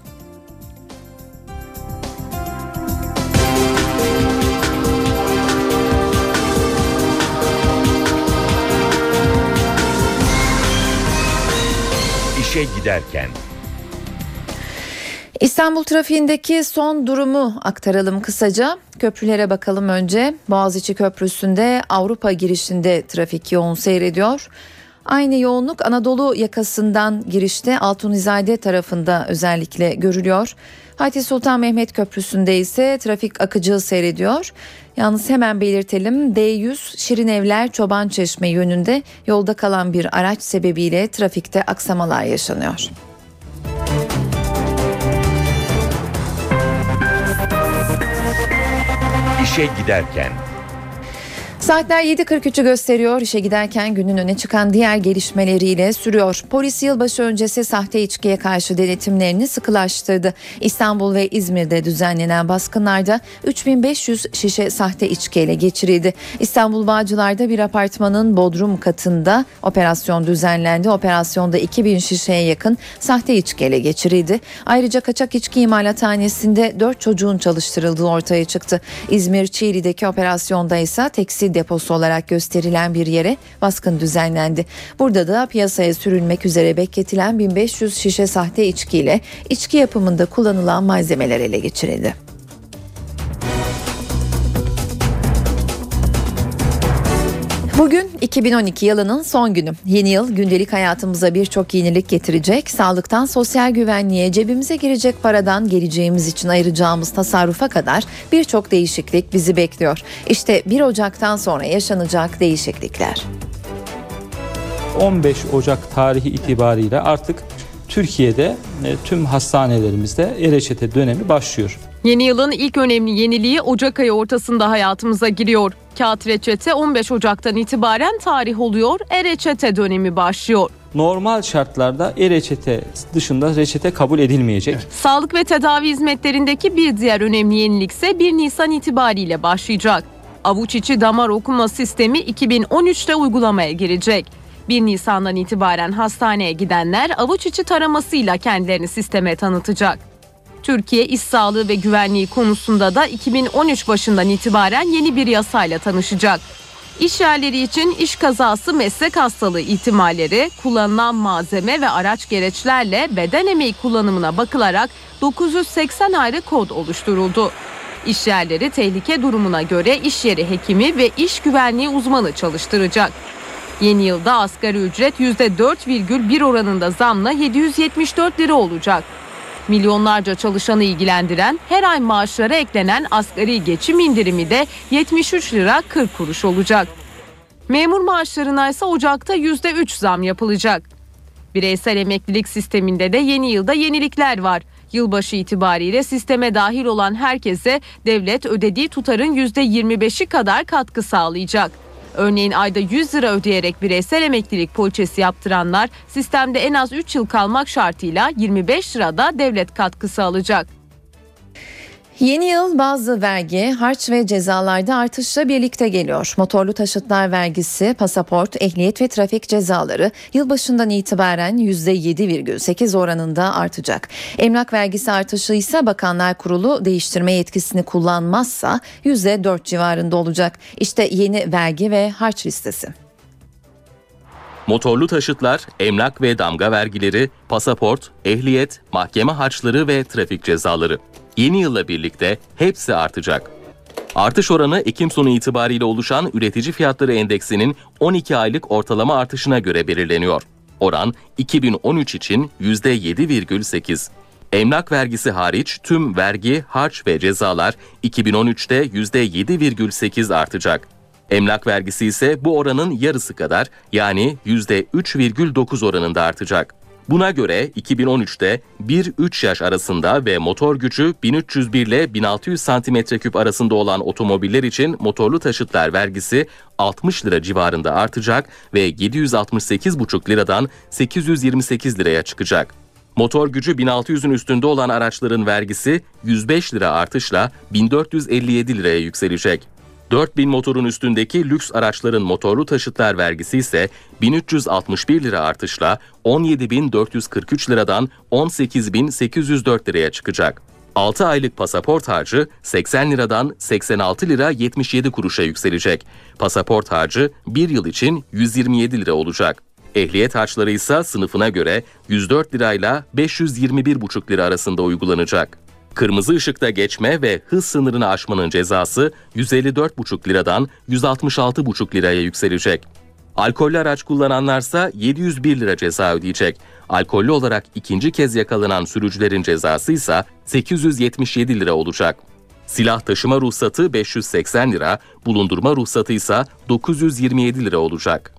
İşe giderken İstanbul trafiğindeki son durumu aktaralım kısaca. Köprülere bakalım önce. Boğaziçi Köprüsü'nde Avrupa girişinde trafik yoğun seyrediyor. Aynı yoğunluk Anadolu yakasından girişte Altunizade tarafında özellikle görülüyor. Fatih Sultan Mehmet Köprüsü'nde ise trafik akıcı seyrediyor. Yalnız hemen belirtelim D100 Şirinevler Çoban Çeşme yönünde yolda kalan bir araç sebebiyle trafikte aksamalar yaşanıyor. işe giderken Saatler 7.43'ü gösteriyor. İşe giderken günün öne çıkan diğer gelişmeleriyle sürüyor. Polis yılbaşı öncesi sahte içkiye karşı denetimlerini sıkılaştırdı. İstanbul ve İzmir'de düzenlenen baskınlarda 3500 şişe sahte içki ele geçirildi. İstanbul Bağcılar'da bir apartmanın bodrum katında operasyon düzenlendi. Operasyonda 2000 şişeye yakın sahte içki ele geçirildi. Ayrıca kaçak içki imalathanesinde 4 çocuğun çalıştırıldığı ortaya çıktı. İzmir Çiğli'deki operasyonda ise tekstil deposu olarak gösterilen bir yere baskın düzenlendi. Burada da piyasaya sürülmek üzere bekletilen 1500 şişe sahte içkiyle içki yapımında kullanılan malzemeler ele geçirildi. Bugün 2012 yılının son günü. Yeni yıl gündelik hayatımıza birçok yenilik getirecek. Sağlıktan sosyal güvenliğe, cebimize girecek paradan geleceğimiz için ayıracağımız tasarrufa kadar birçok değişiklik bizi bekliyor. İşte 1 Ocak'tan sonra yaşanacak değişiklikler. 15 Ocak tarihi itibariyle artık Türkiye'de e, tüm hastanelerimizde e-reçete dönemi başlıyor. Yeni yılın ilk önemli yeniliği Ocak ayı ortasında hayatımıza giriyor. Kağıt reçete 15 Ocak'tan itibaren tarih oluyor, e-reçete dönemi başlıyor. Normal şartlarda e-reçete dışında reçete kabul edilmeyecek. Sağlık ve tedavi hizmetlerindeki bir diğer önemli yenilik ise 1 Nisan itibariyle başlayacak. Avuç içi damar okuma sistemi 2013'te uygulamaya girecek. 1 Nisan'dan itibaren hastaneye gidenler avuç içi taramasıyla kendilerini sisteme tanıtacak. Türkiye iş sağlığı ve güvenliği konusunda da 2013 başından itibaren yeni bir yasayla tanışacak. İş yerleri için iş kazası meslek hastalığı ihtimalleri, kullanılan malzeme ve araç gereçlerle beden emeği kullanımına bakılarak 980 ayrı kod oluşturuldu. İş yerleri tehlike durumuna göre iş yeri hekimi ve iş güvenliği uzmanı çalıştıracak. Yeni yılda asgari ücret %4,1 oranında zamla 774 lira olacak. Milyonlarca çalışanı ilgilendiren her ay maaşlara eklenen asgari geçim indirimi de 73 lira 40 kuruş olacak. Memur maaşlarına ise Ocak'ta %3 zam yapılacak. Bireysel emeklilik sisteminde de yeni yılda yenilikler var. Yılbaşı itibariyle sisteme dahil olan herkese devlet ödediği tutarın %25'i kadar katkı sağlayacak. Örneğin ayda 100 lira ödeyerek bireysel emeklilik poliçesi yaptıranlar sistemde en az 3 yıl kalmak şartıyla 25 lirada devlet katkısı alacak. Yeni yıl bazı vergi, harç ve cezalarda artışla birlikte geliyor. Motorlu taşıtlar vergisi, pasaport, ehliyet ve trafik cezaları yılbaşından itibaren %7,8 oranında artacak. Emlak vergisi artışı ise Bakanlar Kurulu değiştirme yetkisini kullanmazsa %4 civarında olacak. İşte yeni vergi ve harç listesi. Motorlu taşıtlar, emlak ve damga vergileri, pasaport, ehliyet, mahkeme harçları ve trafik cezaları. Yeni yılla birlikte hepsi artacak. Artış oranı Ekim sonu itibariyle oluşan üretici fiyatları endeksinin 12 aylık ortalama artışına göre belirleniyor. Oran 2013 için %7,8. Emlak vergisi hariç tüm vergi, harç ve cezalar 2013'te %7,8 artacak. Emlak vergisi ise bu oranın yarısı kadar yani %3,9 oranında artacak. Buna göre 2013'te 1-3 yaş arasında ve motor gücü 1301 ile 1600 cm3 arasında olan otomobiller için motorlu taşıtlar vergisi 60 lira civarında artacak ve 768,5 liradan 828 liraya çıkacak. Motor gücü 1600'ün üstünde olan araçların vergisi 105 lira artışla 1457 liraya yükselecek. 4000 motorun üstündeki lüks araçların motorlu taşıtlar vergisi ise 1361 lira artışla 17.443 liradan 18.804 liraya çıkacak. 6 aylık pasaport harcı 80 liradan 86 lira 77 kuruşa yükselecek. Pasaport harcı 1 yıl için 127 lira olacak. Ehliyet harçları ise sınıfına göre 104 lirayla 521,5 lira arasında uygulanacak. Kırmızı ışıkta geçme ve hız sınırını aşmanın cezası 154,5 liradan 166,5 liraya yükselecek. Alkollü araç kullananlarsa 701 lira ceza ödeyecek. Alkollü olarak ikinci kez yakalanan sürücülerin cezası ise 877 lira olacak. Silah taşıma ruhsatı 580 lira, bulundurma ruhsatı ise 927 lira olacak.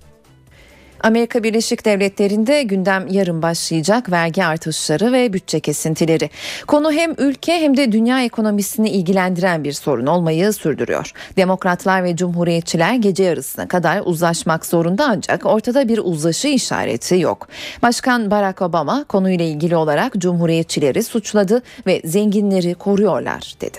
Amerika Birleşik Devletleri'nde gündem yarın başlayacak vergi artışları ve bütçe kesintileri. Konu hem ülke hem de dünya ekonomisini ilgilendiren bir sorun olmayı sürdürüyor. Demokratlar ve Cumhuriyetçiler gece yarısına kadar uzlaşmak zorunda ancak ortada bir uzlaşı işareti yok. Başkan Barack Obama konuyla ilgili olarak Cumhuriyetçileri suçladı ve zenginleri koruyorlar dedi.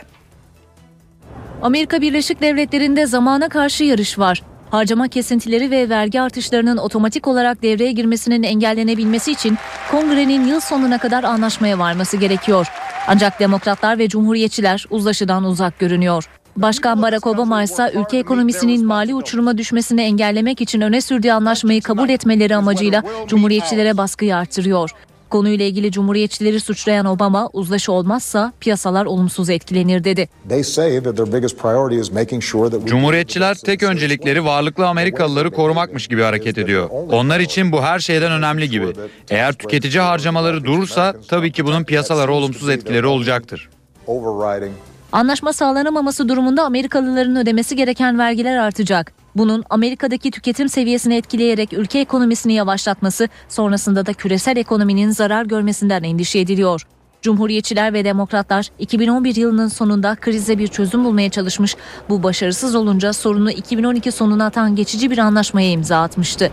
Amerika Birleşik Devletleri'nde zamana karşı yarış var. Harcama kesintileri ve vergi artışlarının otomatik olarak devreye girmesinin engellenebilmesi için kongrenin yıl sonuna kadar anlaşmaya varması gerekiyor. Ancak demokratlar ve cumhuriyetçiler uzlaşıdan uzak görünüyor. Başkan Barack Obama ise ülke ekonomisinin mali uçuruma düşmesini engellemek için öne sürdüğü anlaşmayı kabul etmeleri amacıyla cumhuriyetçilere baskıyı artırıyor. Konuyla ilgili cumhuriyetçileri suçlayan Obama uzlaşı olmazsa piyasalar olumsuz etkilenir dedi. Cumhuriyetçiler tek öncelikleri varlıklı Amerikalıları korumakmış gibi hareket ediyor. Onlar için bu her şeyden önemli gibi. Eğer tüketici harcamaları durursa tabii ki bunun piyasalara olumsuz etkileri olacaktır. Anlaşma sağlanamaması durumunda Amerikalıların ödemesi gereken vergiler artacak. Bunun Amerika'daki tüketim seviyesini etkileyerek ülke ekonomisini yavaşlatması, sonrasında da küresel ekonominin zarar görmesinden endişe ediliyor. Cumhuriyetçiler ve demokratlar 2011 yılının sonunda krize bir çözüm bulmaya çalışmış. Bu başarısız olunca sorunu 2012 sonuna atan geçici bir anlaşmaya imza atmıştı.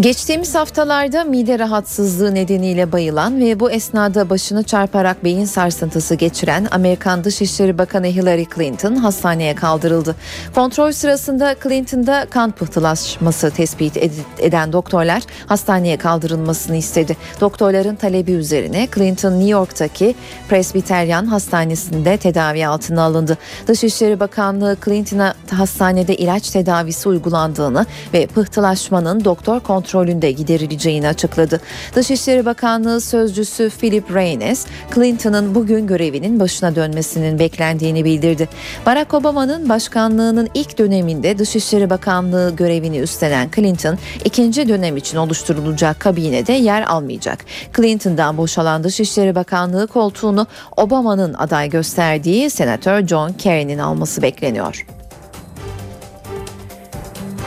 Geçtiğimiz haftalarda mide rahatsızlığı nedeniyle bayılan ve bu esnada başını çarparak beyin sarsıntısı geçiren Amerikan Dışişleri Bakanı Hillary Clinton hastaneye kaldırıldı. Kontrol sırasında Clinton'da kan pıhtılaşması tespit eden doktorlar hastaneye kaldırılmasını istedi. Doktorların talebi üzerine Clinton New York'taki Presbyterian Hastanesi'nde tedavi altına alındı. Dışişleri Bakanlığı Clinton'a hastanede ilaç tedavisi uygulandığını ve pıhtılaşmanın doktor kontrol kontrolünde giderileceğini açıkladı. Dışişleri Bakanlığı sözcüsü Philip Reynes, Clinton'ın bugün görevinin başına dönmesinin beklendiğini bildirdi. Barack Obama'nın başkanlığının ilk döneminde Dışişleri Bakanlığı görevini üstlenen Clinton, ikinci dönem için oluşturulacak kabinede yer almayacak. Clinton'dan boşalan Dışişleri Bakanlığı koltuğunu Obama'nın aday gösterdiği Senatör John Kerry'nin alması bekleniyor.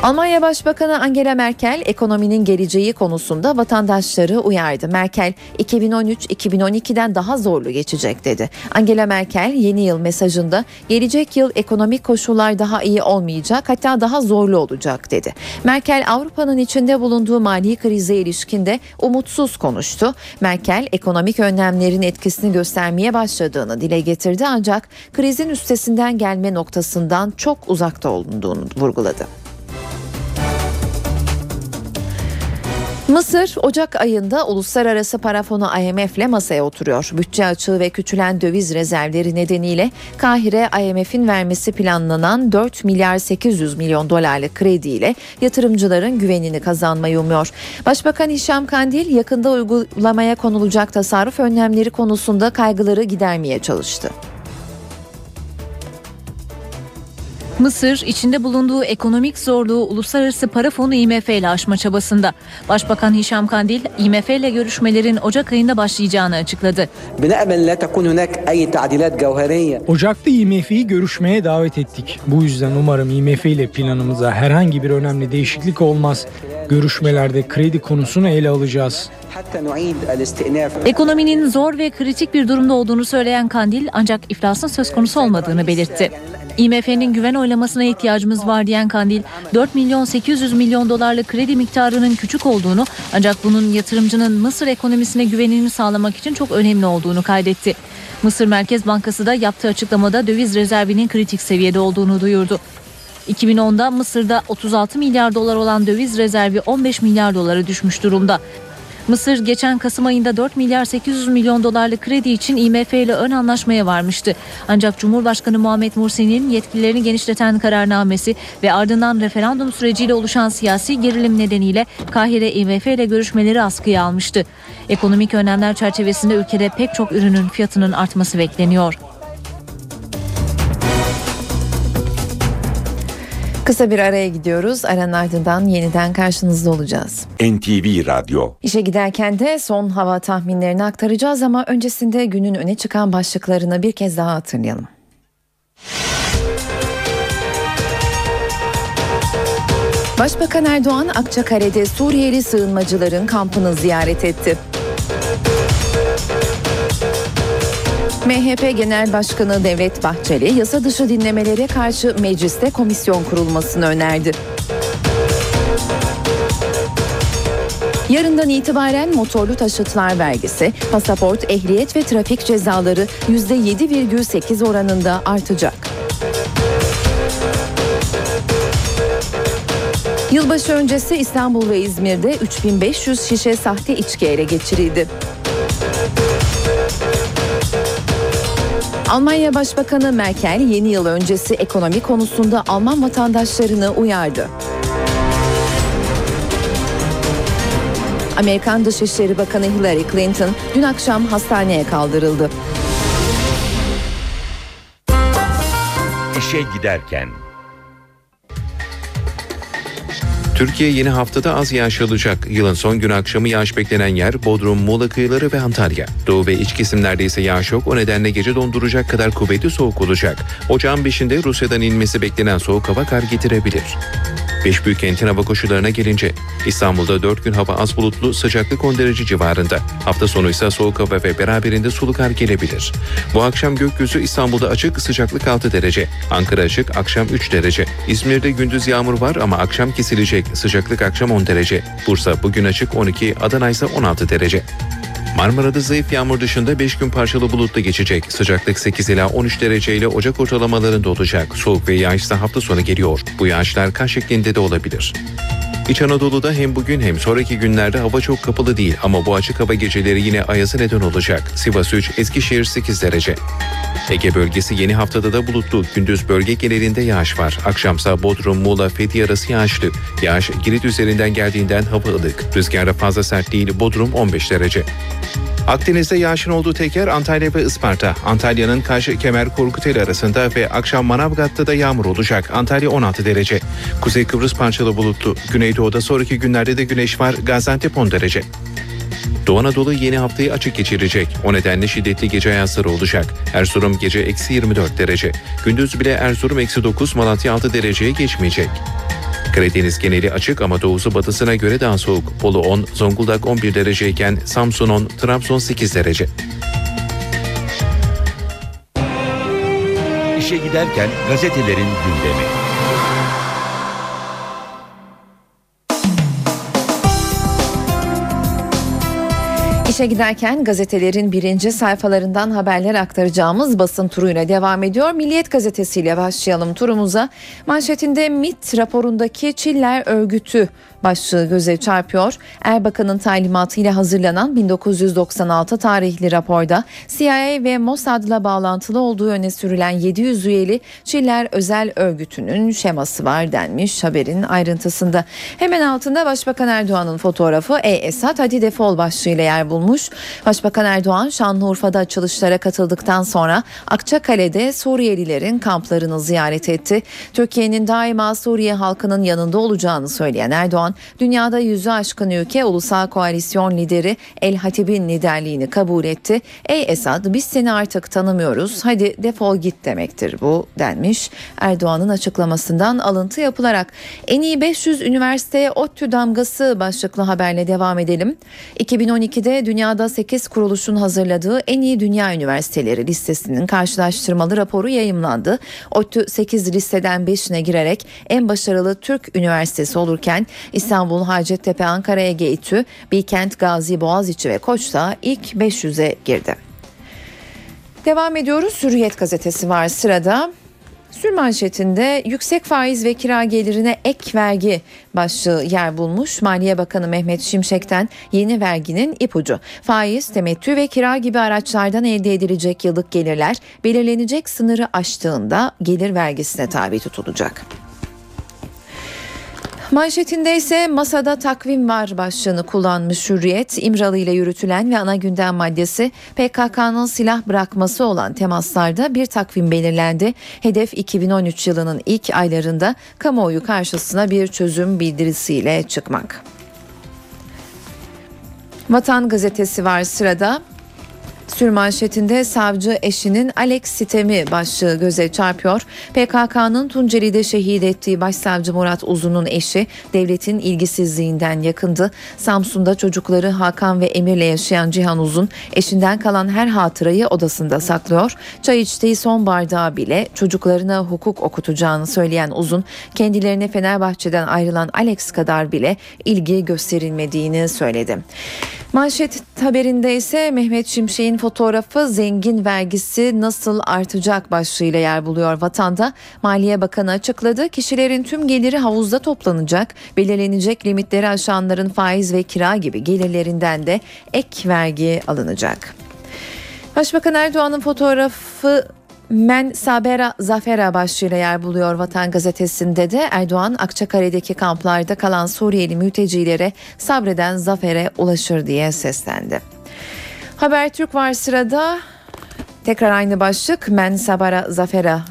Almanya Başbakanı Angela Merkel ekonominin geleceği konusunda vatandaşları uyardı. Merkel 2013-2012'den daha zorlu geçecek dedi. Angela Merkel yeni yıl mesajında gelecek yıl ekonomik koşullar daha iyi olmayacak hatta daha zorlu olacak dedi. Merkel Avrupa'nın içinde bulunduğu mali krize ilişkinde umutsuz konuştu. Merkel ekonomik önlemlerin etkisini göstermeye başladığını dile getirdi ancak krizin üstesinden gelme noktasından çok uzakta olduğunu vurguladı. Mısır Ocak ayında uluslararası para fonu IMF ile masaya oturuyor. Bütçe açığı ve küçülen döviz rezervleri nedeniyle Kahire IMF'in vermesi planlanan 4 milyar 800 milyon dolarlık krediyle yatırımcıların güvenini kazanmayı umuyor. Başbakan Hişam Kandil yakında uygulamaya konulacak tasarruf önlemleri konusunda kaygıları gidermeye çalıştı. Mısır içinde bulunduğu ekonomik zorluğu Uluslararası Para Fonu IMF ile aşma çabasında. Başbakan Hişam Kandil IMF ile görüşmelerin Ocak ayında başlayacağını açıkladı. Ocak'ta IMF'yi görüşmeye davet ettik. Bu yüzden umarım IMF ile planımıza herhangi bir önemli değişiklik olmaz. Görüşmelerde kredi konusunu ele alacağız. Ekonominin zor ve kritik bir durumda olduğunu söyleyen Kandil ancak iflasın söz konusu olmadığını belirtti. IMF'nin güven oylamasına ihtiyacımız var diyen Kandil, 4 milyon 800 milyon dolarlık kredi miktarının küçük olduğunu ancak bunun yatırımcının Mısır ekonomisine güvenini sağlamak için çok önemli olduğunu kaydetti. Mısır Merkez Bankası da yaptığı açıklamada döviz rezervinin kritik seviyede olduğunu duyurdu. 2010'da Mısır'da 36 milyar dolar olan döviz rezervi 15 milyar dolara düşmüş durumda. Mısır geçen Kasım ayında 4 milyar 800 milyon dolarlık kredi için IMF ile ön anlaşmaya varmıştı. Ancak Cumhurbaşkanı Muhammed Mursi'nin yetkilerini genişleten kararnamesi ve ardından referandum süreciyle oluşan siyasi gerilim nedeniyle Kahire IMF ile görüşmeleri askıya almıştı. Ekonomik önlemler çerçevesinde ülkede pek çok ürünün fiyatının artması bekleniyor. Kısa bir araya gidiyoruz. Aranın ardından yeniden karşınızda olacağız. NTV Radyo İşe giderken de son hava tahminlerini aktaracağız ama öncesinde günün öne çıkan başlıklarını bir kez daha hatırlayalım. Başbakan Erdoğan Akçakale'de Suriyeli sığınmacıların kampını ziyaret etti. MHP Genel Başkanı Devlet Bahçeli yasa dışı dinlemelere karşı mecliste komisyon kurulmasını önerdi. Yarından itibaren motorlu taşıtlar vergisi, pasaport, ehliyet ve trafik cezaları %7,8 oranında artacak. Yılbaşı öncesi İstanbul ve İzmir'de 3500 şişe sahte içki ele geçirildi. Almanya Başbakanı Merkel yeni yıl öncesi ekonomi konusunda Alman vatandaşlarını uyardı. Amerikan Dışişleri Bakanı Hillary Clinton dün akşam hastaneye kaldırıldı. İşe giderken Türkiye yeni haftada az yağış alacak. Yılın son günü akşamı yağış beklenen yer Bodrum, Muğla kıyıları ve Antalya. Doğu ve iç kesimlerde ise yağış yok. O nedenle gece donduracak kadar kuvvetli soğuk olacak. Ocağın 5'inde Rusya'dan inmesi beklenen soğuk hava kar getirebilir. Beş büyük kentin hava koşullarına gelince İstanbul'da 4 gün hava az bulutlu sıcaklık 10 derece civarında. Hafta sonu ise soğuk hava ve beraberinde sulu kar gelebilir. Bu akşam gökyüzü İstanbul'da açık sıcaklık 6 derece. Ankara açık akşam 3 derece. İzmir'de gündüz yağmur var ama akşam kesilecek sıcaklık akşam 10 derece. Bursa bugün açık 12 Adana ise 16 derece. Marmara'da zayıf yağmur dışında 5 gün parçalı bulutlu geçecek. Sıcaklık 8 ila 13 derece ile Ocak ortalamalarında olacak. Soğuk ve yağış ise hafta sonu geliyor. Bu yağışlar kar şeklinde de olabilir. İç Anadolu'da hem bugün hem sonraki günlerde hava çok kapalı değil ama bu açık hava geceleri yine ayaza neden olacak. Sivas 3, Eskişehir 8 derece. Ege bölgesi yeni haftada da bulutlu. Gündüz bölge genelinde yağış var. Akşamsa Bodrum, Muğla, Fethiye arası yağışlı. Yağış Girit üzerinden geldiğinden hava ılık. Rüzgarda fazla sert değil. Bodrum 15 derece. Akdeniz'de yağışın olduğu tek yer Antalya ve Isparta. Antalya'nın Kaş, Kemer, Korkuteli arasında ve akşam Manavgat'ta da yağmur olacak. Antalya 16 derece. Kuzey Kıbrıs parçalı bulutlu. Güneydoğu'da sonraki günlerde de güneş var. Gaziantep 10 derece. Doğu Anadolu yeni haftayı açık geçirecek. O nedenle şiddetli gece ayazları olacak. Erzurum gece eksi 24 derece. Gündüz bile Erzurum eksi 9, Malatya 6 dereceye geçmeyecek. Karadeniz geneli açık ama doğusu batısına göre daha soğuk. Bolu 10, Zonguldak 11 dereceyken Samsun 10, Trabzon 8 derece. İşe giderken gazetelerin gündemi. İşe giderken gazetelerin birinci sayfalarından haberler aktaracağımız basın turuyla devam ediyor. Milliyet gazetesiyle başlayalım turumuza. Manşetinde MIT raporundaki Çiller örgütü başlığı göze çarpıyor. Erbakan'ın talimatıyla hazırlanan 1996 tarihli raporda CIA ve Mossad'la bağlantılı olduğu öne sürülen 700 üyeli Çiller Özel Örgütü'nün şeması var denmiş haberin ayrıntısında. Hemen altında Başbakan Erdoğan'ın fotoğrafı E Esat hadi defol başlığıyla yer bulmuş. Başbakan Erdoğan Şanlıurfa'da açılışlara katıldıktan sonra Akçakale'de Suriyelilerin kamplarını ziyaret etti. Türkiye'nin daima Suriye halkının yanında olacağını söyleyen Erdoğan, dünyada yüzü aşkın ülke ulusal koalisyon lideri El Hatib'in liderliğini kabul etti. Ey Esad biz seni artık tanımıyoruz hadi defol git demektir bu denmiş. Erdoğan'ın açıklamasından alıntı yapılarak en iyi 500 üniversiteye ODTÜ damgası başlıklı haberle devam edelim. 2012'de dünyada 8 kuruluşun hazırladığı en iyi dünya üniversiteleri listesinin karşılaştırmalı raporu yayımlandı. ODTÜ 8 listeden 5'ine girerek en başarılı Türk üniversitesi olurken İstanbul, Hacettepe, Ankara, Ege İTÜ, Bilkent, Gazi, Boğaziçi ve Koç da ilk 500'e girdi. Devam ediyoruz. Hürriyet gazetesi var sırada. Sür manşetinde yüksek faiz ve kira gelirine ek vergi başlığı yer bulmuş. Maliye Bakanı Mehmet Şimşek'ten yeni verginin ipucu. Faiz, temettü ve kira gibi araçlardan elde edilecek yıllık gelirler belirlenecek sınırı aştığında gelir vergisine tabi tutulacak. Manşetinde ise masada takvim var başlığını kullanmış Hürriyet. İmralı ile yürütülen ve ana gündem maddesi PKK'nın silah bırakması olan temaslarda bir takvim belirlendi. Hedef 2013 yılının ilk aylarında kamuoyu karşısına bir çözüm bildirisiyle çıkmak. Vatan gazetesi var sırada. Sürmanşetinde savcı eşinin Alex Sitemi başlığı göze çarpıyor. PKK'nın Tunceli'de şehit ettiği Başsavcı Murat Uzun'un eşi devletin ilgisizliğinden yakındı. Samsun'da çocukları Hakan ve Emir'le yaşayan Cihan Uzun eşinden kalan her hatırayı odasında saklıyor. Çay içtiği son bardağı bile çocuklarına hukuk okutacağını söyleyen Uzun kendilerine Fenerbahçe'den ayrılan Alex kadar bile ilgi gösterilmediğini söyledi. Manşet haberinde ise Mehmet Şimşek'in fotoğrafı zengin vergisi nasıl artacak başlığıyla yer buluyor vatanda. Maliye Bakanı açıkladı. Kişilerin tüm geliri havuzda toplanacak. Belirlenecek limitleri aşanların faiz ve kira gibi gelirlerinden de ek vergi alınacak. Başbakan Erdoğan'ın fotoğrafı Men Sabera Zafera başlığıyla yer buluyor Vatan Gazetesi'nde de Erdoğan Akçakale'deki kamplarda kalan Suriyeli mültecilere sabreden zafere ulaşır diye seslendi. Habertürk var sırada tekrar aynı başlık Men Sabara Zafera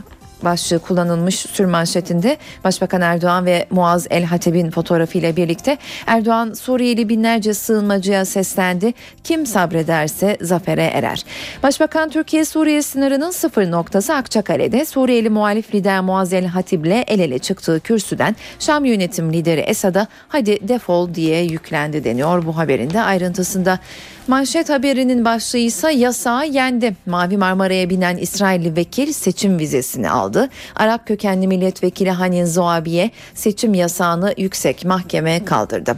başlığı kullanılmış sürmanşetinde Başbakan Erdoğan ve Muaz El Hateb'in fotoğrafıyla birlikte Erdoğan Suriyeli binlerce sığınmacıya seslendi. Kim sabrederse zafere erer. Başbakan Türkiye Suriye sınırının sıfır noktası Akçakale'de Suriyeli muhalif lider Muaz El Hatib ile el ele çıktığı kürsüden Şam yönetim lideri Esad'a hadi defol diye yüklendi deniyor bu haberin de ayrıntısında. Manşet haberinin başlığı ise yasağı yendi. Mavi Marmara'ya binen İsrailli vekil seçim vizesini aldı. Arap kökenli milletvekili Hanin Zoabi'ye seçim yasağını yüksek mahkeme kaldırdı.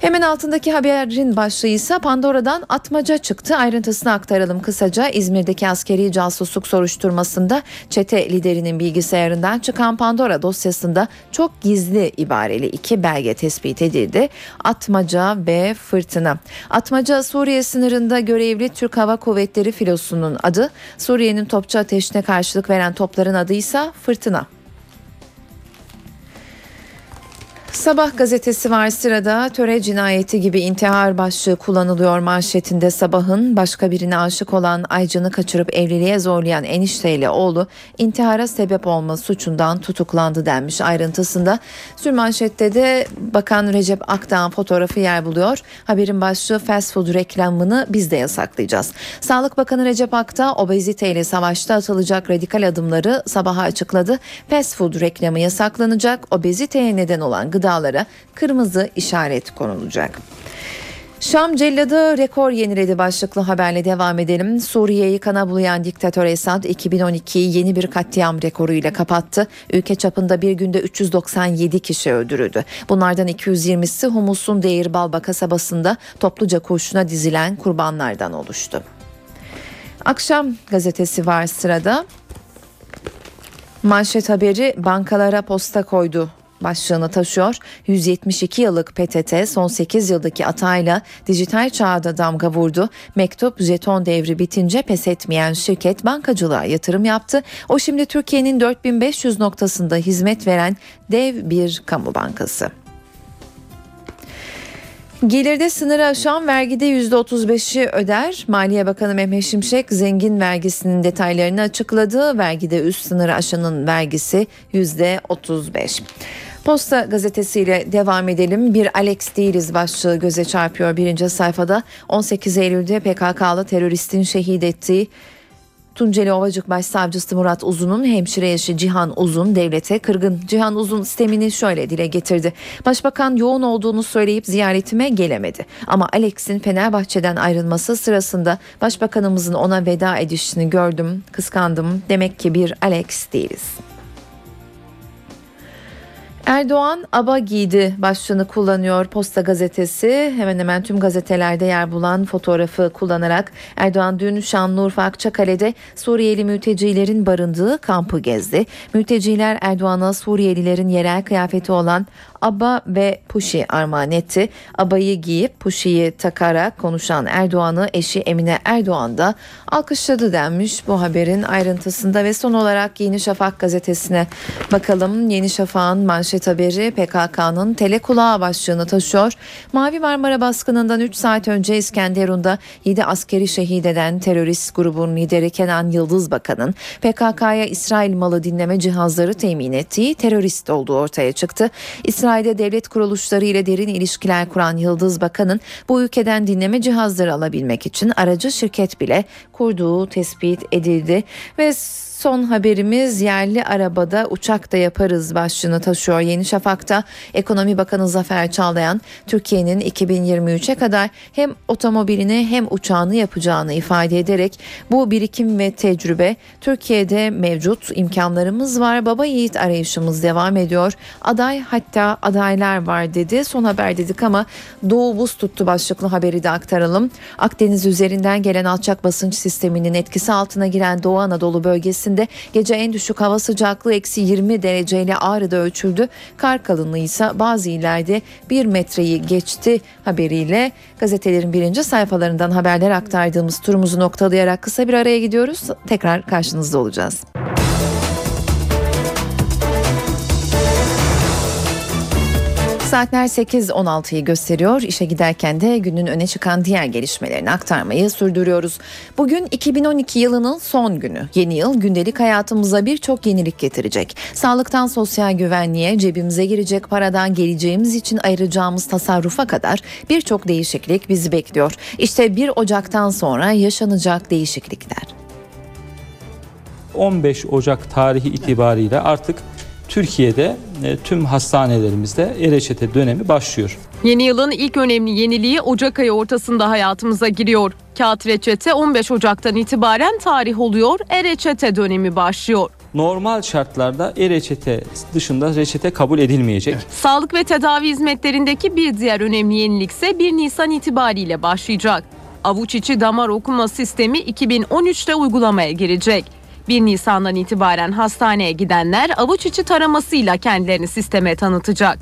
Hemen altındaki haberin başlığı ise Pandora'dan atmaca çıktı. Ayrıntısını aktaralım kısaca. İzmir'deki askeri casusluk soruşturmasında çete liderinin bilgisayarından çıkan Pandora dosyasında çok gizli ibareli iki belge tespit edildi. Atmaca ve fırtına. Atmaca Suriye sınırında görevli Türk Hava Kuvvetleri filosunun adı. Suriye'nin topçu ateşine karşılık veren topların adı ise fırtına. Sabah gazetesi var sırada töre cinayeti gibi intihar başlığı kullanılıyor manşetinde sabahın başka birine aşık olan Aycan'ı kaçırıp evliliğe zorlayan enişteyle oğlu intihara sebep olma suçundan tutuklandı denmiş ayrıntısında. Sürmanşette de Bakan Recep Akdağ'ın fotoğrafı yer buluyor. Haberin başlığı fast food reklamını biz de yasaklayacağız. Sağlık Bakanı Recep Akdağ obeziteyle savaşta atılacak radikal adımları sabaha açıkladı. Fast food reklamı yasaklanacak. Obeziteye neden olan gıda gıdalara kırmızı işaret konulacak. Şam celladı rekor yeniledi başlıklı haberle devam edelim. Suriye'yi kana bulayan diktatör Esad 2012'yi yeni bir katliam rekoruyla kapattı. Ülke çapında bir günde 397 kişi öldürüldü. Bunlardan 220'si Humus'un Değirbalba kasabasında topluca kurşuna dizilen kurbanlardan oluştu. Akşam gazetesi var sırada. Manşet haberi bankalara posta koydu başlığını taşıyor. 172 yıllık PTT son 8 yıldaki atayla dijital çağda damga vurdu. Mektup jeton devri bitince pes etmeyen şirket bankacılığa yatırım yaptı. O şimdi Türkiye'nin 4500 noktasında hizmet veren dev bir kamu bankası. Gelirde sınırı aşan vergide %35'i öder. Maliye Bakanı Mehmet Şimşek zengin vergisinin detaylarını açıkladı. Vergide üst sınırı aşanın vergisi %35. Posta gazetesiyle devam edelim. Bir Alex değiliz başlığı göze çarpıyor birinci sayfada. 18 Eylül'de PKK'lı teröristin şehit ettiği Tunceli Ovacık Başsavcısı Murat Uzun'un hemşire eşi Cihan Uzun devlete kırgın. Cihan Uzun sistemini şöyle dile getirdi. Başbakan yoğun olduğunu söyleyip ziyaretime gelemedi. Ama Alex'in Fenerbahçe'den ayrılması sırasında başbakanımızın ona veda edişini gördüm, kıskandım. Demek ki bir Alex değiliz. Erdoğan aba giydi başlığını kullanıyor Posta gazetesi. Hemen hemen tüm gazetelerde yer bulan fotoğrafı kullanarak Erdoğan dün Şanlıurfa Akçakale'de Suriyeli mültecilerin barındığı kampı gezdi. Mülteciler Erdoğan'a Suriyelilerin yerel kıyafeti olan aba ve puşi armağan etti. Abayı giyip puşiyi takarak konuşan Erdoğan'ı eşi Emine Erdoğan da alkışladı denmiş bu haberin ayrıntısında ve son olarak Yeni Şafak gazetesine bakalım. Yeni Şafak'ın manşet haberi PKK'nın telekulağı başlığını taşıyor. Mavi Marmara baskınından 3 saat önce İskenderun'da 7 askeri şehit eden terörist grubun lideri Kenan Yıldız Bakan'ın PKK'ya İsrail malı dinleme cihazları temin ettiği terörist olduğu ortaya çıktı. İsrail'de devlet kuruluşları ile derin ilişkiler kuran Yıldız Bakan'ın bu ülkeden dinleme cihazları alabilmek için aracı şirket bile kurduğu tespit edildi. Ve Son haberimiz yerli arabada uçakta yaparız başlığını taşıyor Yeni Şafak'ta. Ekonomi Bakanı Zafer Çağlayan Türkiye'nin 2023'e kadar hem otomobilini hem uçağını yapacağını ifade ederek bu birikim ve tecrübe Türkiye'de mevcut imkanlarımız var. Baba yiğit arayışımız devam ediyor. Aday hatta adaylar var dedi. Son haber dedik ama Doğu buz tuttu başlıklı haberi de aktaralım. Akdeniz üzerinden gelen alçak basınç sisteminin etkisi altına giren Doğu Anadolu bölgesi bölgesinde gece en düşük hava sıcaklığı eksi 20 dereceyle Ağrı'da ölçüldü. Kar kalınlığı ise bazı illerde 1 metreyi geçti haberiyle gazetelerin birinci sayfalarından haberler aktardığımız turumuzu noktalayarak kısa bir araya gidiyoruz. Tekrar karşınızda olacağız. Saatler 8.16'yı gösteriyor. İşe giderken de günün öne çıkan diğer gelişmelerini aktarmayı sürdürüyoruz. Bugün 2012 yılının son günü. Yeni yıl gündelik hayatımıza birçok yenilik getirecek. Sağlıktan sosyal güvenliğe, cebimize girecek paradan geleceğimiz için ayıracağımız tasarrufa kadar birçok değişiklik bizi bekliyor. İşte 1 Ocak'tan sonra yaşanacak değişiklikler. 15 Ocak tarihi itibariyle artık Türkiye'de e, tüm hastanelerimizde e-reçete dönemi başlıyor. Yeni yılın ilk önemli yeniliği Ocak ayı ortasında hayatımıza giriyor. Kağıt reçete 15 Ocak'tan itibaren tarih oluyor, e-reçete dönemi başlıyor. Normal şartlarda e-reçete dışında reçete kabul edilmeyecek. Evet. Sağlık ve tedavi hizmetlerindeki bir diğer önemli yenilik ise 1 Nisan itibariyle başlayacak. Avuç içi damar okuma sistemi 2013'te uygulamaya girecek. 1 Nisan'dan itibaren hastaneye gidenler avuç içi taramasıyla kendilerini sisteme tanıtacak.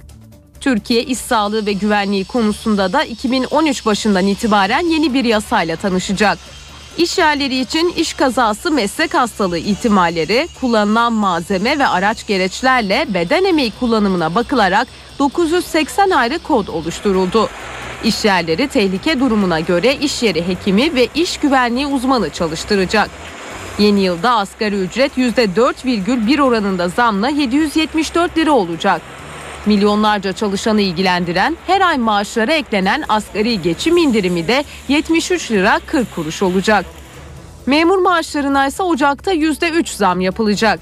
Türkiye iş sağlığı ve güvenliği konusunda da 2013 başından itibaren yeni bir yasayla tanışacak. İş yerleri için iş kazası meslek hastalığı ihtimalleri, kullanılan malzeme ve araç gereçlerle beden emeği kullanımına bakılarak 980 ayrı kod oluşturuldu. İş yerleri tehlike durumuna göre iş yeri hekimi ve iş güvenliği uzmanı çalıştıracak. Yeni yılda asgari ücret %4,1 oranında zamla 774 lira olacak. Milyonlarca çalışanı ilgilendiren her ay maaşlara eklenen asgari geçim indirimi de 73 lira 40 kuruş olacak. Memur maaşlarına ise Ocak'ta %3 zam yapılacak.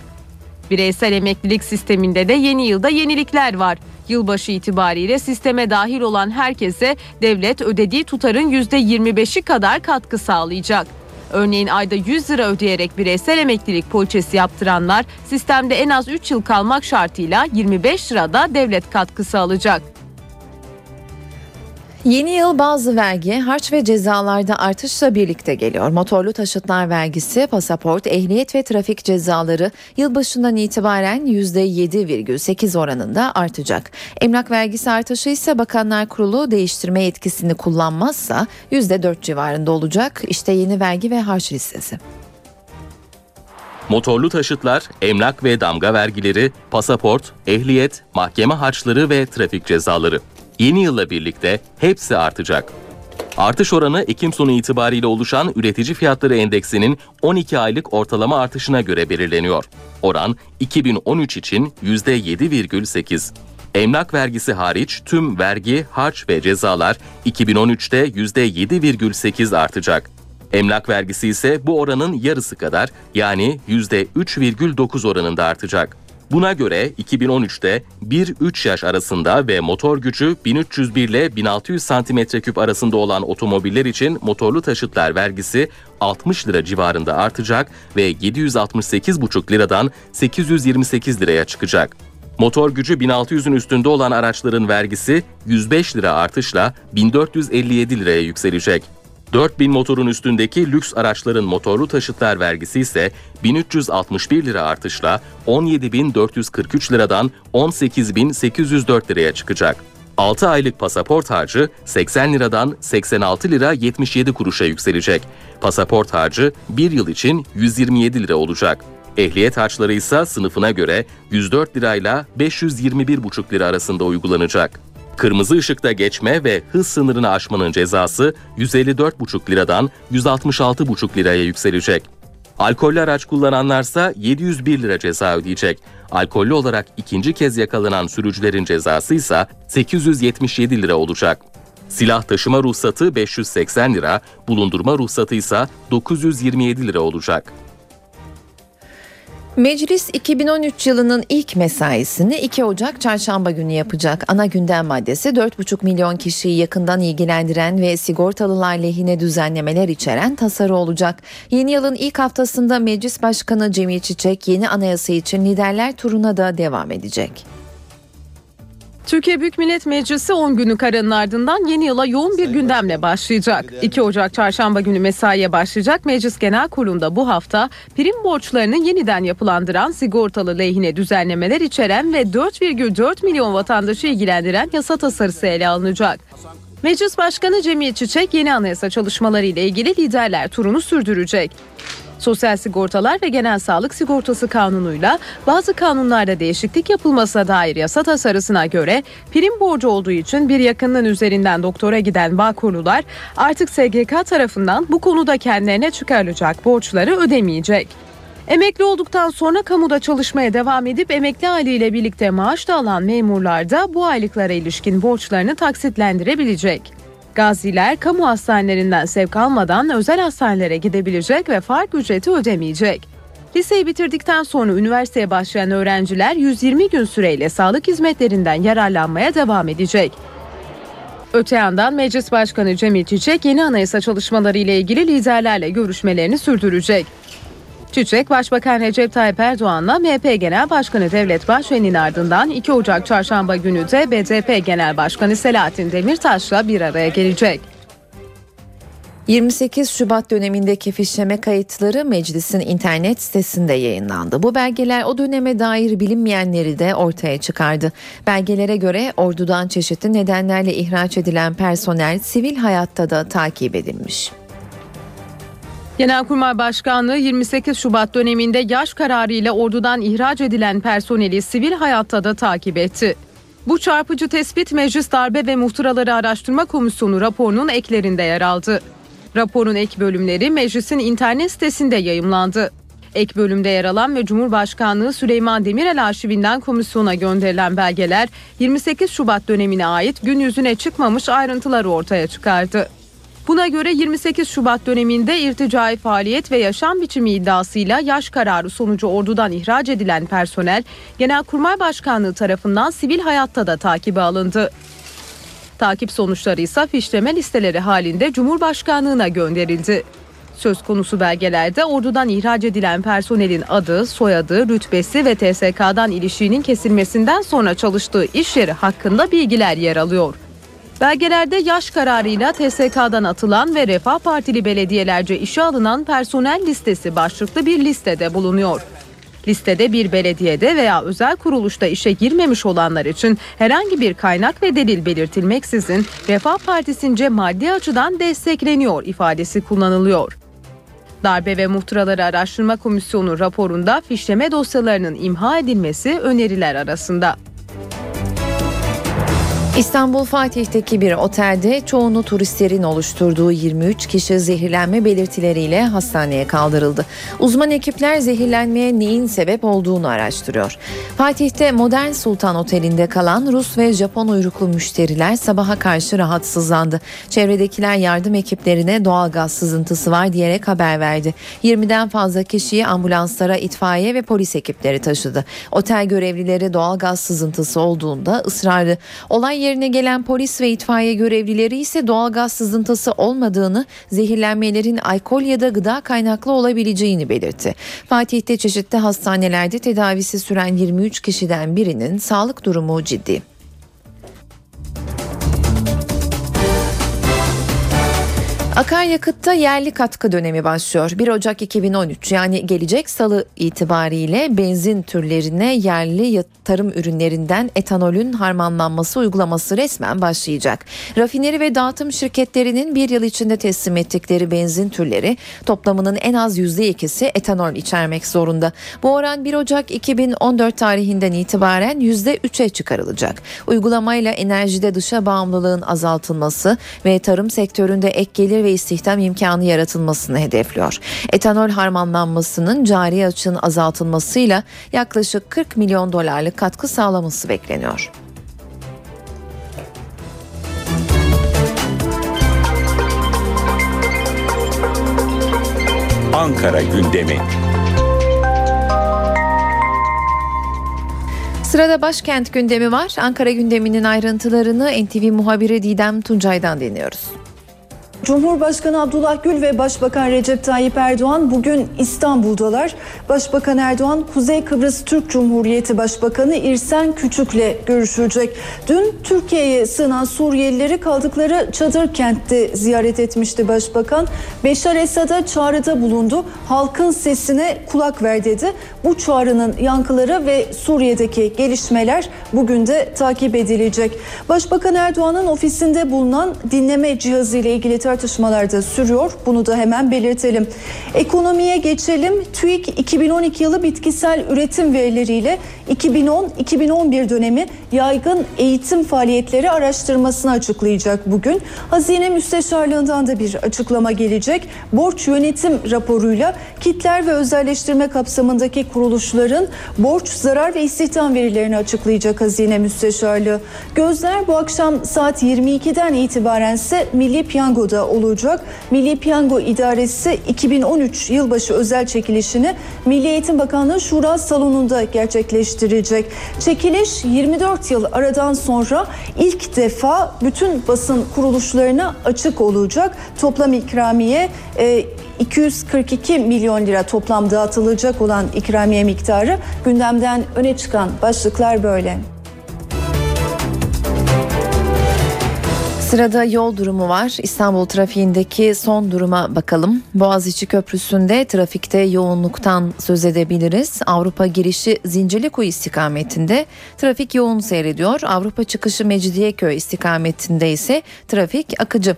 Bireysel emeklilik sisteminde de yeni yılda yenilikler var. Yılbaşı itibariyle sisteme dahil olan herkese devlet ödediği tutarın %25'i kadar katkı sağlayacak. Örneğin ayda 100 lira ödeyerek bireysel emeklilik poliçesi yaptıranlar sistemde en az 3 yıl kalmak şartıyla 25 lirada devlet katkısı alacak. Yeni yıl bazı vergi, harç ve cezalarda artışla birlikte geliyor. Motorlu taşıtlar vergisi, pasaport, ehliyet ve trafik cezaları yılbaşından itibaren %7,8 oranında artacak. Emlak vergisi artışı ise Bakanlar Kurulu değiştirme yetkisini kullanmazsa %4 civarında olacak. İşte yeni vergi ve harç listesi. Motorlu taşıtlar, emlak ve damga vergileri, pasaport, ehliyet, mahkeme harçları ve trafik cezaları. Yeni yılla birlikte hepsi artacak. Artış oranı Ekim sonu itibariyle oluşan üretici fiyatları endeksinin 12 aylık ortalama artışına göre belirleniyor. Oran 2013 için %7,8. Emlak vergisi hariç tüm vergi, harç ve cezalar 2013'te %7,8 artacak. Emlak vergisi ise bu oranın yarısı kadar yani %3,9 oranında artacak. Buna göre 2013'te 1-3 yaş arasında ve motor gücü 1301 ile 1600 cm3 arasında olan otomobiller için motorlu taşıtlar vergisi 60 lira civarında artacak ve 768,5 liradan 828 liraya çıkacak. Motor gücü 1600'ün üstünde olan araçların vergisi 105 lira artışla 1457 liraya yükselecek. 4000 motorun üstündeki lüks araçların motorlu taşıtlar vergisi ise 1361 lira artışla 17.443 liradan 18.804 liraya çıkacak. 6 aylık pasaport harcı 80 liradan 86 lira 77 kuruşa yükselecek. Pasaport harcı 1 yıl için 127 lira olacak. Ehliyet harçları ise sınıfına göre 104 lirayla 521,5 lira arasında uygulanacak. Kırmızı ışıkta geçme ve hız sınırını aşmanın cezası 154,5 liradan 166,5 liraya yükselecek. Alkollü araç kullananlarsa 701 lira ceza ödeyecek. Alkollü olarak ikinci kez yakalanan sürücülerin cezası ise 877 lira olacak. Silah taşıma ruhsatı 580 lira, bulundurma ruhsatı ise 927 lira olacak. Meclis 2013 yılının ilk mesaisini 2 Ocak çarşamba günü yapacak. Ana gündem maddesi 4,5 milyon kişiyi yakından ilgilendiren ve sigortalılar lehine düzenlemeler içeren tasarı olacak. Yeni yılın ilk haftasında Meclis Başkanı Cemil Çiçek yeni anayasa için liderler turuna da devam edecek. Türkiye Büyük Millet Meclisi 10 günlük aranın ardından yeni yıla yoğun bir gündemle başlayacak. 2 Ocak çarşamba günü mesaiye başlayacak Meclis Genel Kurulu'nda bu hafta prim borçlarını yeniden yapılandıran sigortalı lehine düzenlemeler içeren ve 4,4 milyon vatandaşı ilgilendiren yasa tasarısı ele alınacak. Meclis Başkanı Cemil Çiçek yeni anayasa çalışmaları ile ilgili liderler turunu sürdürecek. Sosyal Sigortalar ve Genel Sağlık Sigortası Kanunu'yla bazı kanunlarda değişiklik yapılmasına dair yasa tasarısına göre prim borcu olduğu için bir yakınının üzerinden doktora giden Bağkurlular artık SGK tarafından bu konuda kendilerine çıkarılacak borçları ödemeyecek. Emekli olduktan sonra kamuda çalışmaya devam edip emekli haliyle birlikte maaş da alan memurlar da bu aylıklara ilişkin borçlarını taksitlendirebilecek. Gaziler kamu hastanelerinden sevk almadan özel hastanelere gidebilecek ve fark ücreti ödemeyecek. Liseyi bitirdikten sonra üniversiteye başlayan öğrenciler 120 gün süreyle sağlık hizmetlerinden yararlanmaya devam edecek. Öte yandan Meclis Başkanı Cemil Çiçek yeni anayasa çalışmaları ile ilgili liderlerle görüşmelerini sürdürecek. Çiçek, Başbakan Recep Tayyip Erdoğan'la MHP Genel Başkanı Devlet Bahçeli'nin ardından 2 Ocak Çarşamba günü de BDP Genel Başkanı Selahattin Demirtaş'la bir araya gelecek. 28 Şubat dönemindeki fişleme kayıtları meclisin internet sitesinde yayınlandı. Bu belgeler o döneme dair bilinmeyenleri de ortaya çıkardı. Belgelere göre ordudan çeşitli nedenlerle ihraç edilen personel sivil hayatta da takip edilmiş. Genelkurmay Başkanlığı 28 Şubat döneminde yaş kararı ile ordudan ihraç edilen personeli sivil hayatta da takip etti. Bu çarpıcı tespit Meclis Darbe ve Muhtıraları Araştırma Komisyonu raporunun eklerinde yer aldı. Raporun ek bölümleri meclisin internet sitesinde yayımlandı. Ek bölümde yer alan ve Cumhurbaşkanlığı Süleyman Demirel arşivinden komisyona gönderilen belgeler 28 Şubat dönemine ait gün yüzüne çıkmamış ayrıntıları ortaya çıkardı. Buna göre 28 Şubat döneminde irticai faaliyet ve yaşam biçimi iddiasıyla yaş kararı sonucu ordudan ihraç edilen personel Genelkurmay Başkanlığı tarafından sivil hayatta da takibe alındı. Takip sonuçları ise fişleme listeleri halinde Cumhurbaşkanlığına gönderildi. Söz konusu belgelerde ordudan ihraç edilen personelin adı, soyadı, rütbesi ve TSK'dan ilişiğinin kesilmesinden sonra çalıştığı iş yeri hakkında bilgiler yer alıyor. Belgelerde yaş kararıyla TSK'dan atılan ve Refah Partili belediyelerce işe alınan personel listesi başlıklı bir listede bulunuyor. Listede bir belediyede veya özel kuruluşta işe girmemiş olanlar için herhangi bir kaynak ve delil belirtilmeksizin Refah Partisi'nce maddi açıdan destekleniyor ifadesi kullanılıyor. Darbe ve Muhtıraları Araştırma Komisyonu raporunda fişleme dosyalarının imha edilmesi öneriler arasında. İstanbul Fatih'teki bir otelde çoğunu turistlerin oluşturduğu 23 kişi zehirlenme belirtileriyle hastaneye kaldırıldı. Uzman ekipler zehirlenmeye neyin sebep olduğunu araştırıyor. Fatih'te Modern Sultan Oteli'nde kalan Rus ve Japon uyruklu müşteriler sabaha karşı rahatsızlandı. Çevredekiler yardım ekiplerine doğal gaz sızıntısı var diyerek haber verdi. 20'den fazla kişiyi ambulanslara itfaiye ve polis ekipleri taşıdı. Otel görevlileri doğal gaz sızıntısı olduğunda ısrarlı. Olay yerine gelen polis ve itfaiye görevlileri ise doğalgaz sızıntısı olmadığını, zehirlenmelerin alkol ya da gıda kaynaklı olabileceğini belirtti. Fatih'te çeşitli hastanelerde tedavisi süren 23 kişiden birinin sağlık durumu ciddi. Akaryakıtta yerli katkı dönemi başlıyor. 1 Ocak 2013 yani gelecek salı itibariyle benzin türlerine yerli tarım ürünlerinden etanolün harmanlanması uygulaması resmen başlayacak. Rafineri ve dağıtım şirketlerinin bir yıl içinde teslim ettikleri benzin türleri toplamının en az %2'si etanol içermek zorunda. Bu oran 1 Ocak 2014 tarihinden itibaren %3'e çıkarılacak. Uygulamayla enerjide dışa bağımlılığın azaltılması ve tarım sektöründe ek gelir ve istihdam imkanı yaratılmasını hedefliyor. Etanol harmanlanmasının cari açığın azaltılmasıyla yaklaşık 40 milyon dolarlık katkı sağlaması bekleniyor. Ankara gündemi. Sırada başkent gündemi var. Ankara gündeminin ayrıntılarını NTV muhabiri Didem Tuncay'dan dinliyoruz. Cumhurbaşkanı Abdullah Gül ve Başbakan Recep Tayyip Erdoğan bugün İstanbul'dalar. Başbakan Erdoğan Kuzey Kıbrıs Türk Cumhuriyeti Başbakanı İrsen Küçük'le görüşecek. Dün Türkiye'ye sığınan Suriyelileri kaldıkları çadır kentte ziyaret etmişti Başbakan. Beşar Esad'a çağrıda bulundu. Halkın sesine kulak ver dedi. Bu çağrının yankıları ve Suriye'deki gelişmeler bugün de takip edilecek. Başbakan Erdoğan'ın ofisinde bulunan dinleme cihazı ile ilgili tartışmalar sürüyor. Bunu da hemen belirtelim. Ekonomiye geçelim. TÜİK 2012 yılı bitkisel üretim verileriyle 2010-2011 dönemi yaygın eğitim faaliyetleri araştırmasını açıklayacak bugün. Hazine Müsteşarlığından da bir açıklama gelecek. Borç yönetim raporuyla kitler ve özelleştirme kapsamındaki kuruluşların borç, zarar ve istihdam verilerini açıklayacak Hazine Müsteşarlığı. Gözler bu akşam saat 22'den itibaren ise Milli Piyango'da olacak. Milli Piyango İdaresi 2013 yılbaşı özel çekilişini Milli Eğitim Bakanlığı Şura Salonu'nda gerçekleştirecek. Çekiliş 24 yıl aradan sonra ilk defa bütün basın kuruluşlarına açık olacak. Toplam ikramiye 242 milyon lira toplam dağıtılacak olan ikramiye miktarı gündemden öne çıkan başlıklar böyle. Sırada yol durumu var. İstanbul trafiğindeki son duruma bakalım. Boğaziçi Köprüsü'nde trafikte yoğunluktan söz edebiliriz. Avrupa girişi Zincirlikuyu istikametinde trafik yoğun seyrediyor. Avrupa çıkışı Mecidiyeköy istikametinde ise trafik akıcı.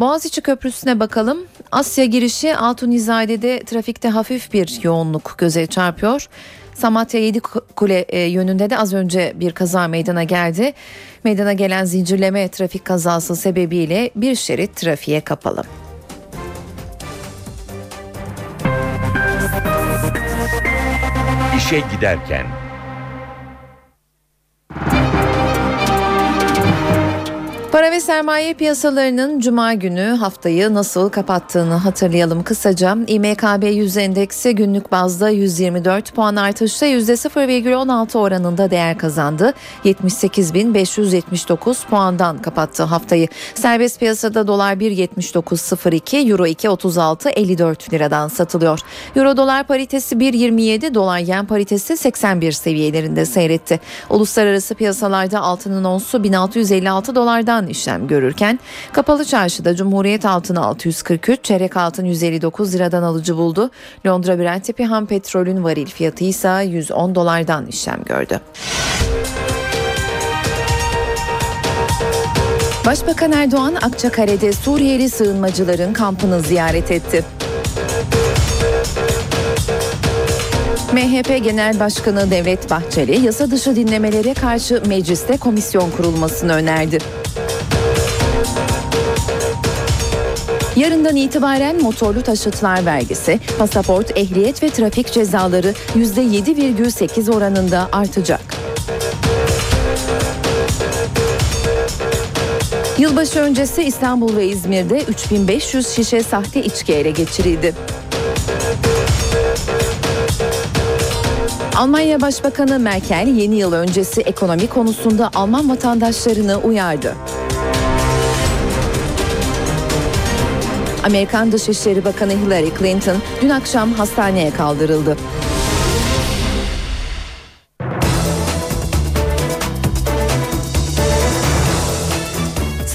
Boğaziçi Köprüsü'ne bakalım. Asya girişi Altunizade'de trafikte hafif bir yoğunluk göze çarpıyor. Samatya Yedikule e, yönünde de az önce bir kaza meydana geldi. Meydana gelen zincirleme trafik kazası sebebiyle bir şerit trafiğe kapalı. İşe giderken Para ve sermaye piyasalarının cuma günü haftayı nasıl kapattığını hatırlayalım kısaca. İMKB 100 endeksi günlük bazda 124 puan artışla %0,16 oranında değer kazandı. 78.579 puandan kapattı haftayı. Serbest piyasada dolar 1.79.02, euro 2.36.54 liradan satılıyor. Euro dolar paritesi 1.27, dolar yen paritesi 81 seviyelerinde seyretti. Uluslararası piyasalarda altının onsu 1656 dolardan işlem görürken kapalı çarşıda Cumhuriyet altını 643, çeyrek altın 159 liradan alıcı buldu. Londra Brent tipi ham petrolün varil fiyatı ise 110 dolardan işlem gördü. Başbakan Erdoğan Akçakale'de Suriyeli sığınmacıların kampını ziyaret etti. MHP Genel Başkanı Devlet Bahçeli yasa dışı dinlemelere karşı mecliste komisyon kurulmasını önerdi. Yarından itibaren motorlu taşıtlar vergisi, pasaport, ehliyet ve trafik cezaları %7,8 oranında artacak. Yılbaşı öncesi İstanbul ve İzmir'de 3500 şişe sahte içki ele geçirildi. Almanya Başbakanı Merkel yeni yıl öncesi ekonomi konusunda Alman vatandaşlarını uyardı. Amerikan Dışişleri Bakanı Hillary Clinton dün akşam hastaneye kaldırıldı.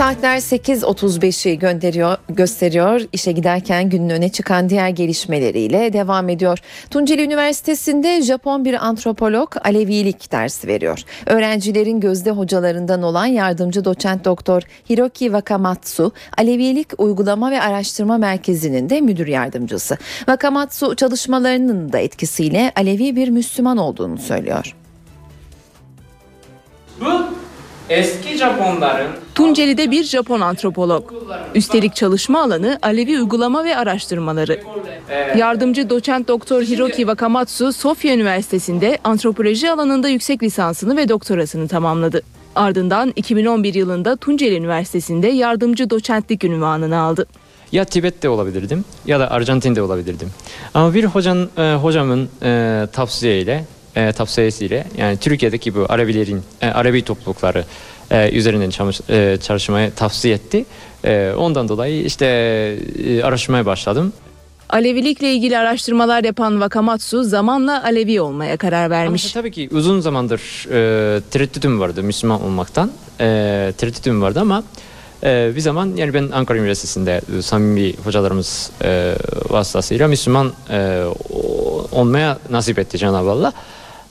Saatler 8.35'i gönderiyor, gösteriyor. İşe giderken günün öne çıkan diğer gelişmeleriyle devam ediyor. Tunceli Üniversitesi'nde Japon bir antropolog Alevilik dersi veriyor. Öğrencilerin gözde hocalarından olan yardımcı doçent doktor Hiroki Wakamatsu, Alevilik Uygulama ve Araştırma Merkezi'nin de müdür yardımcısı. Wakamatsu çalışmalarının da etkisiyle Alevi bir Müslüman olduğunu söylüyor. Bu eski Japonların Tunceli'de bir Japon antropolog. Üstelik çalışma alanı Alevi uygulama ve araştırmaları. Yardımcı doçent doktor Hiroki Wakamatsu Sofya Üniversitesi'nde antropoloji alanında yüksek lisansını ve doktorasını tamamladı. Ardından 2011 yılında Tunceli Üniversitesi'nde yardımcı doçentlik ünvanını aldı. Ya Tibet'te olabilirdim ya da Arjantin'de olabilirdim. Ama bir hocanın e, hocamın e, tavsiyeyle e, tavsiyesiyle yani Türkiye'deki bu Arabilerin e, Arabi toplulukları e, üzerinden çalış, e, çalışmayı tavsiye etti. E, ondan dolayı işte e, araştırmaya başladım. Alevilikle ilgili araştırmalar yapan Wakamatsu zamanla Alevi olmaya karar vermiş. Ama tabii ki uzun zamandır e, tereddütüm vardı Müslüman olmaktan. E, tereddütüm vardı ama e, bir zaman yani ben Ankara Üniversitesi'nde e, samimi hocalarımız e, vasıtasıyla Müslüman e, olmaya nasip etti Cenab-ı Allah.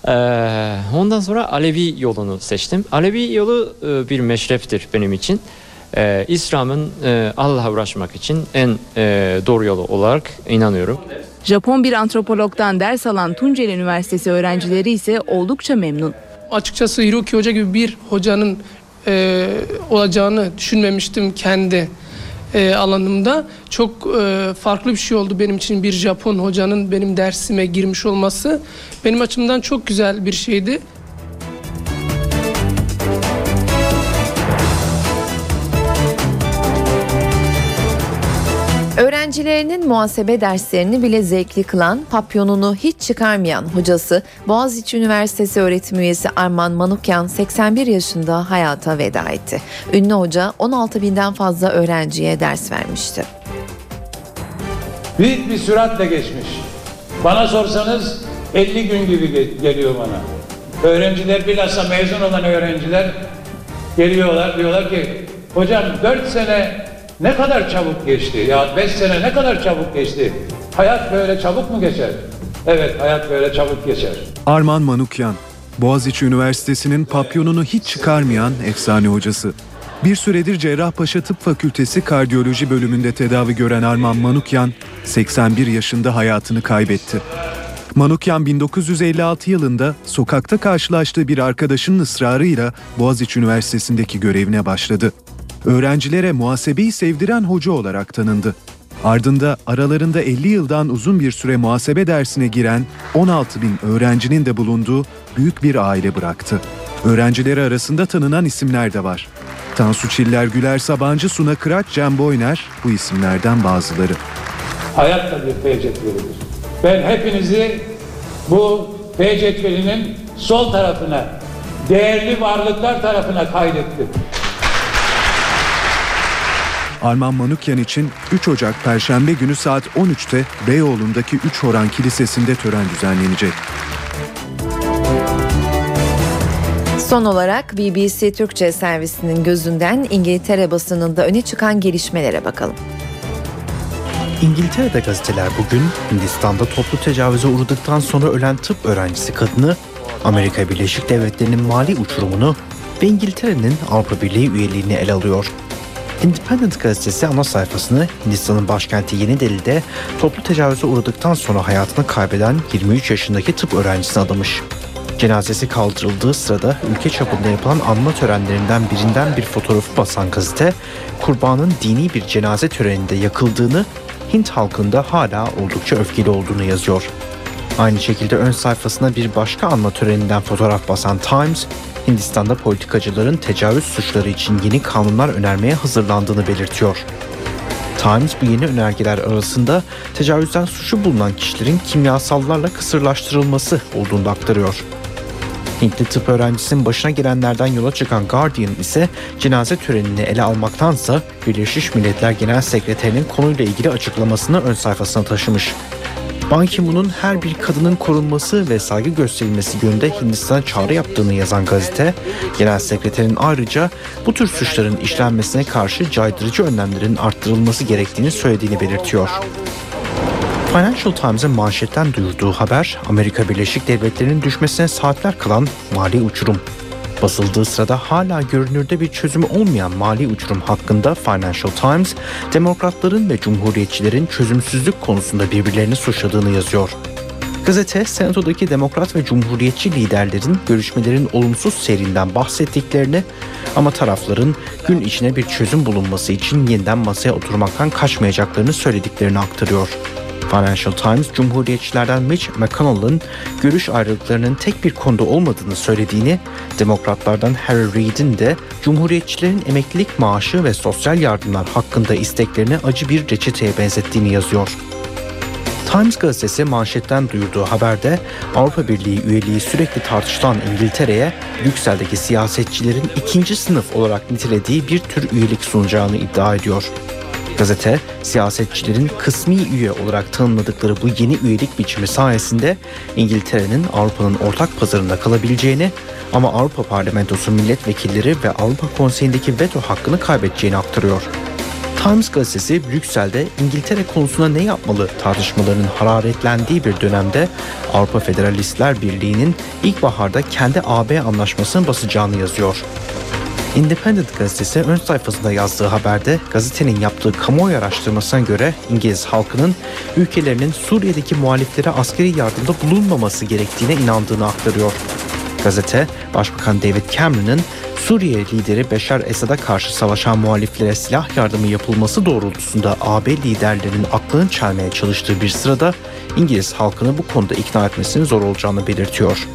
Ee, ondan sonra Alevi yolunu seçtim. Alevi yolu e, bir meşreptir benim için. Ee, İslam'ın e, Allah'a uğraşmak için en e, doğru yolu olarak inanıyorum. Japon bir antropologdan ders alan Tunceli Üniversitesi öğrencileri ise oldukça memnun. Açıkçası Hiroki Hoca gibi bir hocanın e, olacağını düşünmemiştim kendi e, alanımda. Çok e, farklı bir şey oldu benim için bir Japon hocanın benim dersime girmiş olması. Benim açımdan çok güzel bir şeydi. Öğrencilerinin muhasebe derslerini bile zevkli kılan, papyonunu hiç çıkarmayan hocası Boğaziçi Üniversitesi öğretim üyesi Arman Manukyan 81 yaşında hayata veda etti. Ünlü hoca 16 binden fazla öğrenciye ders vermişti. Büyük bir süratle geçmiş. Bana sorsanız 50 gün gibi geliyor bana. Öğrenciler bilhassa mezun olan öğrenciler geliyorlar diyorlar ki hocam 4 sene ne kadar çabuk geçti ya 5 sene ne kadar çabuk geçti. Hayat böyle çabuk mu geçer? Evet hayat böyle çabuk geçer. Arman Manukyan, Boğaziçi Üniversitesi'nin papyonunu hiç çıkarmayan efsane hocası. Bir süredir Cerrahpaşa Tıp Fakültesi Kardiyoloji bölümünde tedavi gören Arman Manukyan, 81 yaşında hayatını kaybetti. Manukyan 1956 yılında sokakta karşılaştığı bir arkadaşının ısrarıyla Boğaziçi Üniversitesi'ndeki görevine başladı. Öğrencilere muhasebeyi sevdiren hoca olarak tanındı. Ardında aralarında 50 yıldan uzun bir süre muhasebe dersine giren 16 bin öğrencinin de bulunduğu büyük bir aile bıraktı. Öğrencileri arasında tanınan isimler de var. Tansu Çiller, Güler Sabancı, Suna Kıraç, Cem Boyner bu isimlerden bazıları. Hayat da bir F cetvelidir. Ben hepinizi bu F cetvelinin sol tarafına, değerli varlıklar tarafına kaydettim. Arman Manukyan için 3 Ocak Perşembe günü saat 13'te Beyoğlu'ndaki 3 Horan Kilisesi'nde tören düzenlenecek. Son olarak BBC Türkçe servisinin gözünden İngiltere basınında öne çıkan gelişmelere bakalım. İngiltere'de gazeteler bugün Hindistan'da toplu tecavüze uğradıktan sonra ölen tıp öğrencisi kadını, Amerika Birleşik Devletleri'nin mali uçurumunu ve İngiltere'nin Avrupa Birliği üyeliğini ele alıyor. Independent gazetesi ana sayfasını Hindistan'ın başkenti Yeni Delhi'de toplu tecavüze uğradıktan sonra hayatını kaybeden 23 yaşındaki tıp öğrencisine adamış. Cenazesi kaldırıldığı sırada ülke çapında yapılan anma törenlerinden birinden bir fotoğrafı basan gazete, kurbanın dini bir cenaze töreninde yakıldığını, Hint halkında hala oldukça öfkeli olduğunu yazıyor. Aynı şekilde ön sayfasına bir başka anma töreninden fotoğraf basan Times, Hindistan'da politikacıların tecavüz suçları için yeni kanunlar önermeye hazırlandığını belirtiyor. Times bu yeni önergeler arasında tecavüzden suçu bulunan kişilerin kimyasallarla kısırlaştırılması olduğunu aktarıyor. Hintli tıp öğrencisinin başına gelenlerden yola çıkan Guardian ise cenaze törenini ele almaktansa Birleşmiş Milletler Genel Sekreterinin konuyla ilgili açıklamasını ön sayfasına taşımış. Ban Ki-moon'un her bir kadının korunması ve saygı gösterilmesi yönünde Hindistan'a çağrı yaptığını yazan gazete, Genel Sekreterin ayrıca bu tür suçların işlenmesine karşı caydırıcı önlemlerin arttırılması gerektiğini söylediğini belirtiyor. Financial Times'ın manşetten duyurduğu haber, Amerika Birleşik Devletleri'nin düşmesine saatler kalan mali uçurum. Basıldığı sırada hala görünürde bir çözümü olmayan mali uçurum hakkında Financial Times, demokratların ve cumhuriyetçilerin çözümsüzlük konusunda birbirlerini suçladığını yazıyor. Gazete, Senato'daki demokrat ve cumhuriyetçi liderlerin görüşmelerin olumsuz serinden bahsettiklerini ama tarafların gün içine bir çözüm bulunması için yeniden masaya oturmaktan kaçmayacaklarını söylediklerini aktarıyor. Financial Times, Cumhuriyetçilerden Mitch McConnell'ın görüş ayrılıklarının tek bir konuda olmadığını söylediğini, Demokratlardan Harry Reid'in de Cumhuriyetçilerin emeklilik maaşı ve sosyal yardımlar hakkında isteklerini acı bir reçeteye benzettiğini yazıyor. Times gazetesi manşetten duyurduğu haberde Avrupa Birliği üyeliği sürekli tartışılan İngiltere'ye Brüksel'deki siyasetçilerin ikinci sınıf olarak nitelediği bir tür üyelik sunacağını iddia ediyor. Gazete, siyasetçilerin kısmi üye olarak tanımladıkları bu yeni üyelik biçimi sayesinde İngiltere'nin Avrupa'nın ortak pazarında kalabileceğini ama Avrupa Parlamentosu milletvekilleri ve Avrupa Konseyi'ndeki veto hakkını kaybedeceğini aktarıyor. Times gazetesi Brüksel'de İngiltere konusunda ne yapmalı tartışmalarının hararetlendiği bir dönemde Avrupa Federalistler Birliği'nin ilkbaharda kendi AB anlaşmasını basacağını yazıyor. Independent gazetesi ön sayfasında yazdığı haberde gazetenin yaptığı kamuoyu araştırmasına göre İngiliz halkının ülkelerinin Suriye'deki muhaliflere askeri yardımda bulunmaması gerektiğine inandığını aktarıyor. Gazete, Başbakan David Cameron'ın Suriye lideri Beşar Esad'a karşı savaşan muhaliflere silah yardımı yapılması doğrultusunda AB liderlerinin aklını çelmeye çalıştığı bir sırada İngiliz halkını bu konuda ikna etmesinin zor olacağını belirtiyor.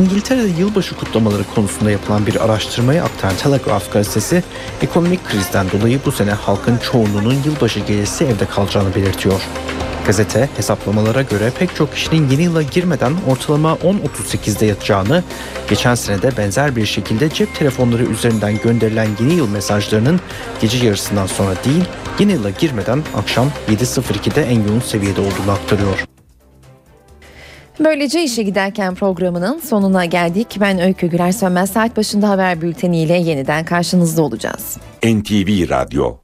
İngiltere'de yılbaşı kutlamaları konusunda yapılan bir araştırmayı aktaran Telegraph gazetesi, ekonomik krizden dolayı bu sene halkın çoğunluğunun yılbaşı gecesi evde kalacağını belirtiyor. Gazete hesaplamalara göre pek çok kişinin yeni yıla girmeden ortalama 10.38'de yatacağını, geçen sene de benzer bir şekilde cep telefonları üzerinden gönderilen yeni yıl mesajlarının gece yarısından sonra değil, yeni yıla girmeden akşam 7.02'de en yoğun seviyede olduğunu aktarıyor. Böylece işe giderken programının sonuna geldik. Ben Öykü Güler Sönmez saat başında haber bülteniyle yeniden karşınızda olacağız. NTV Radyo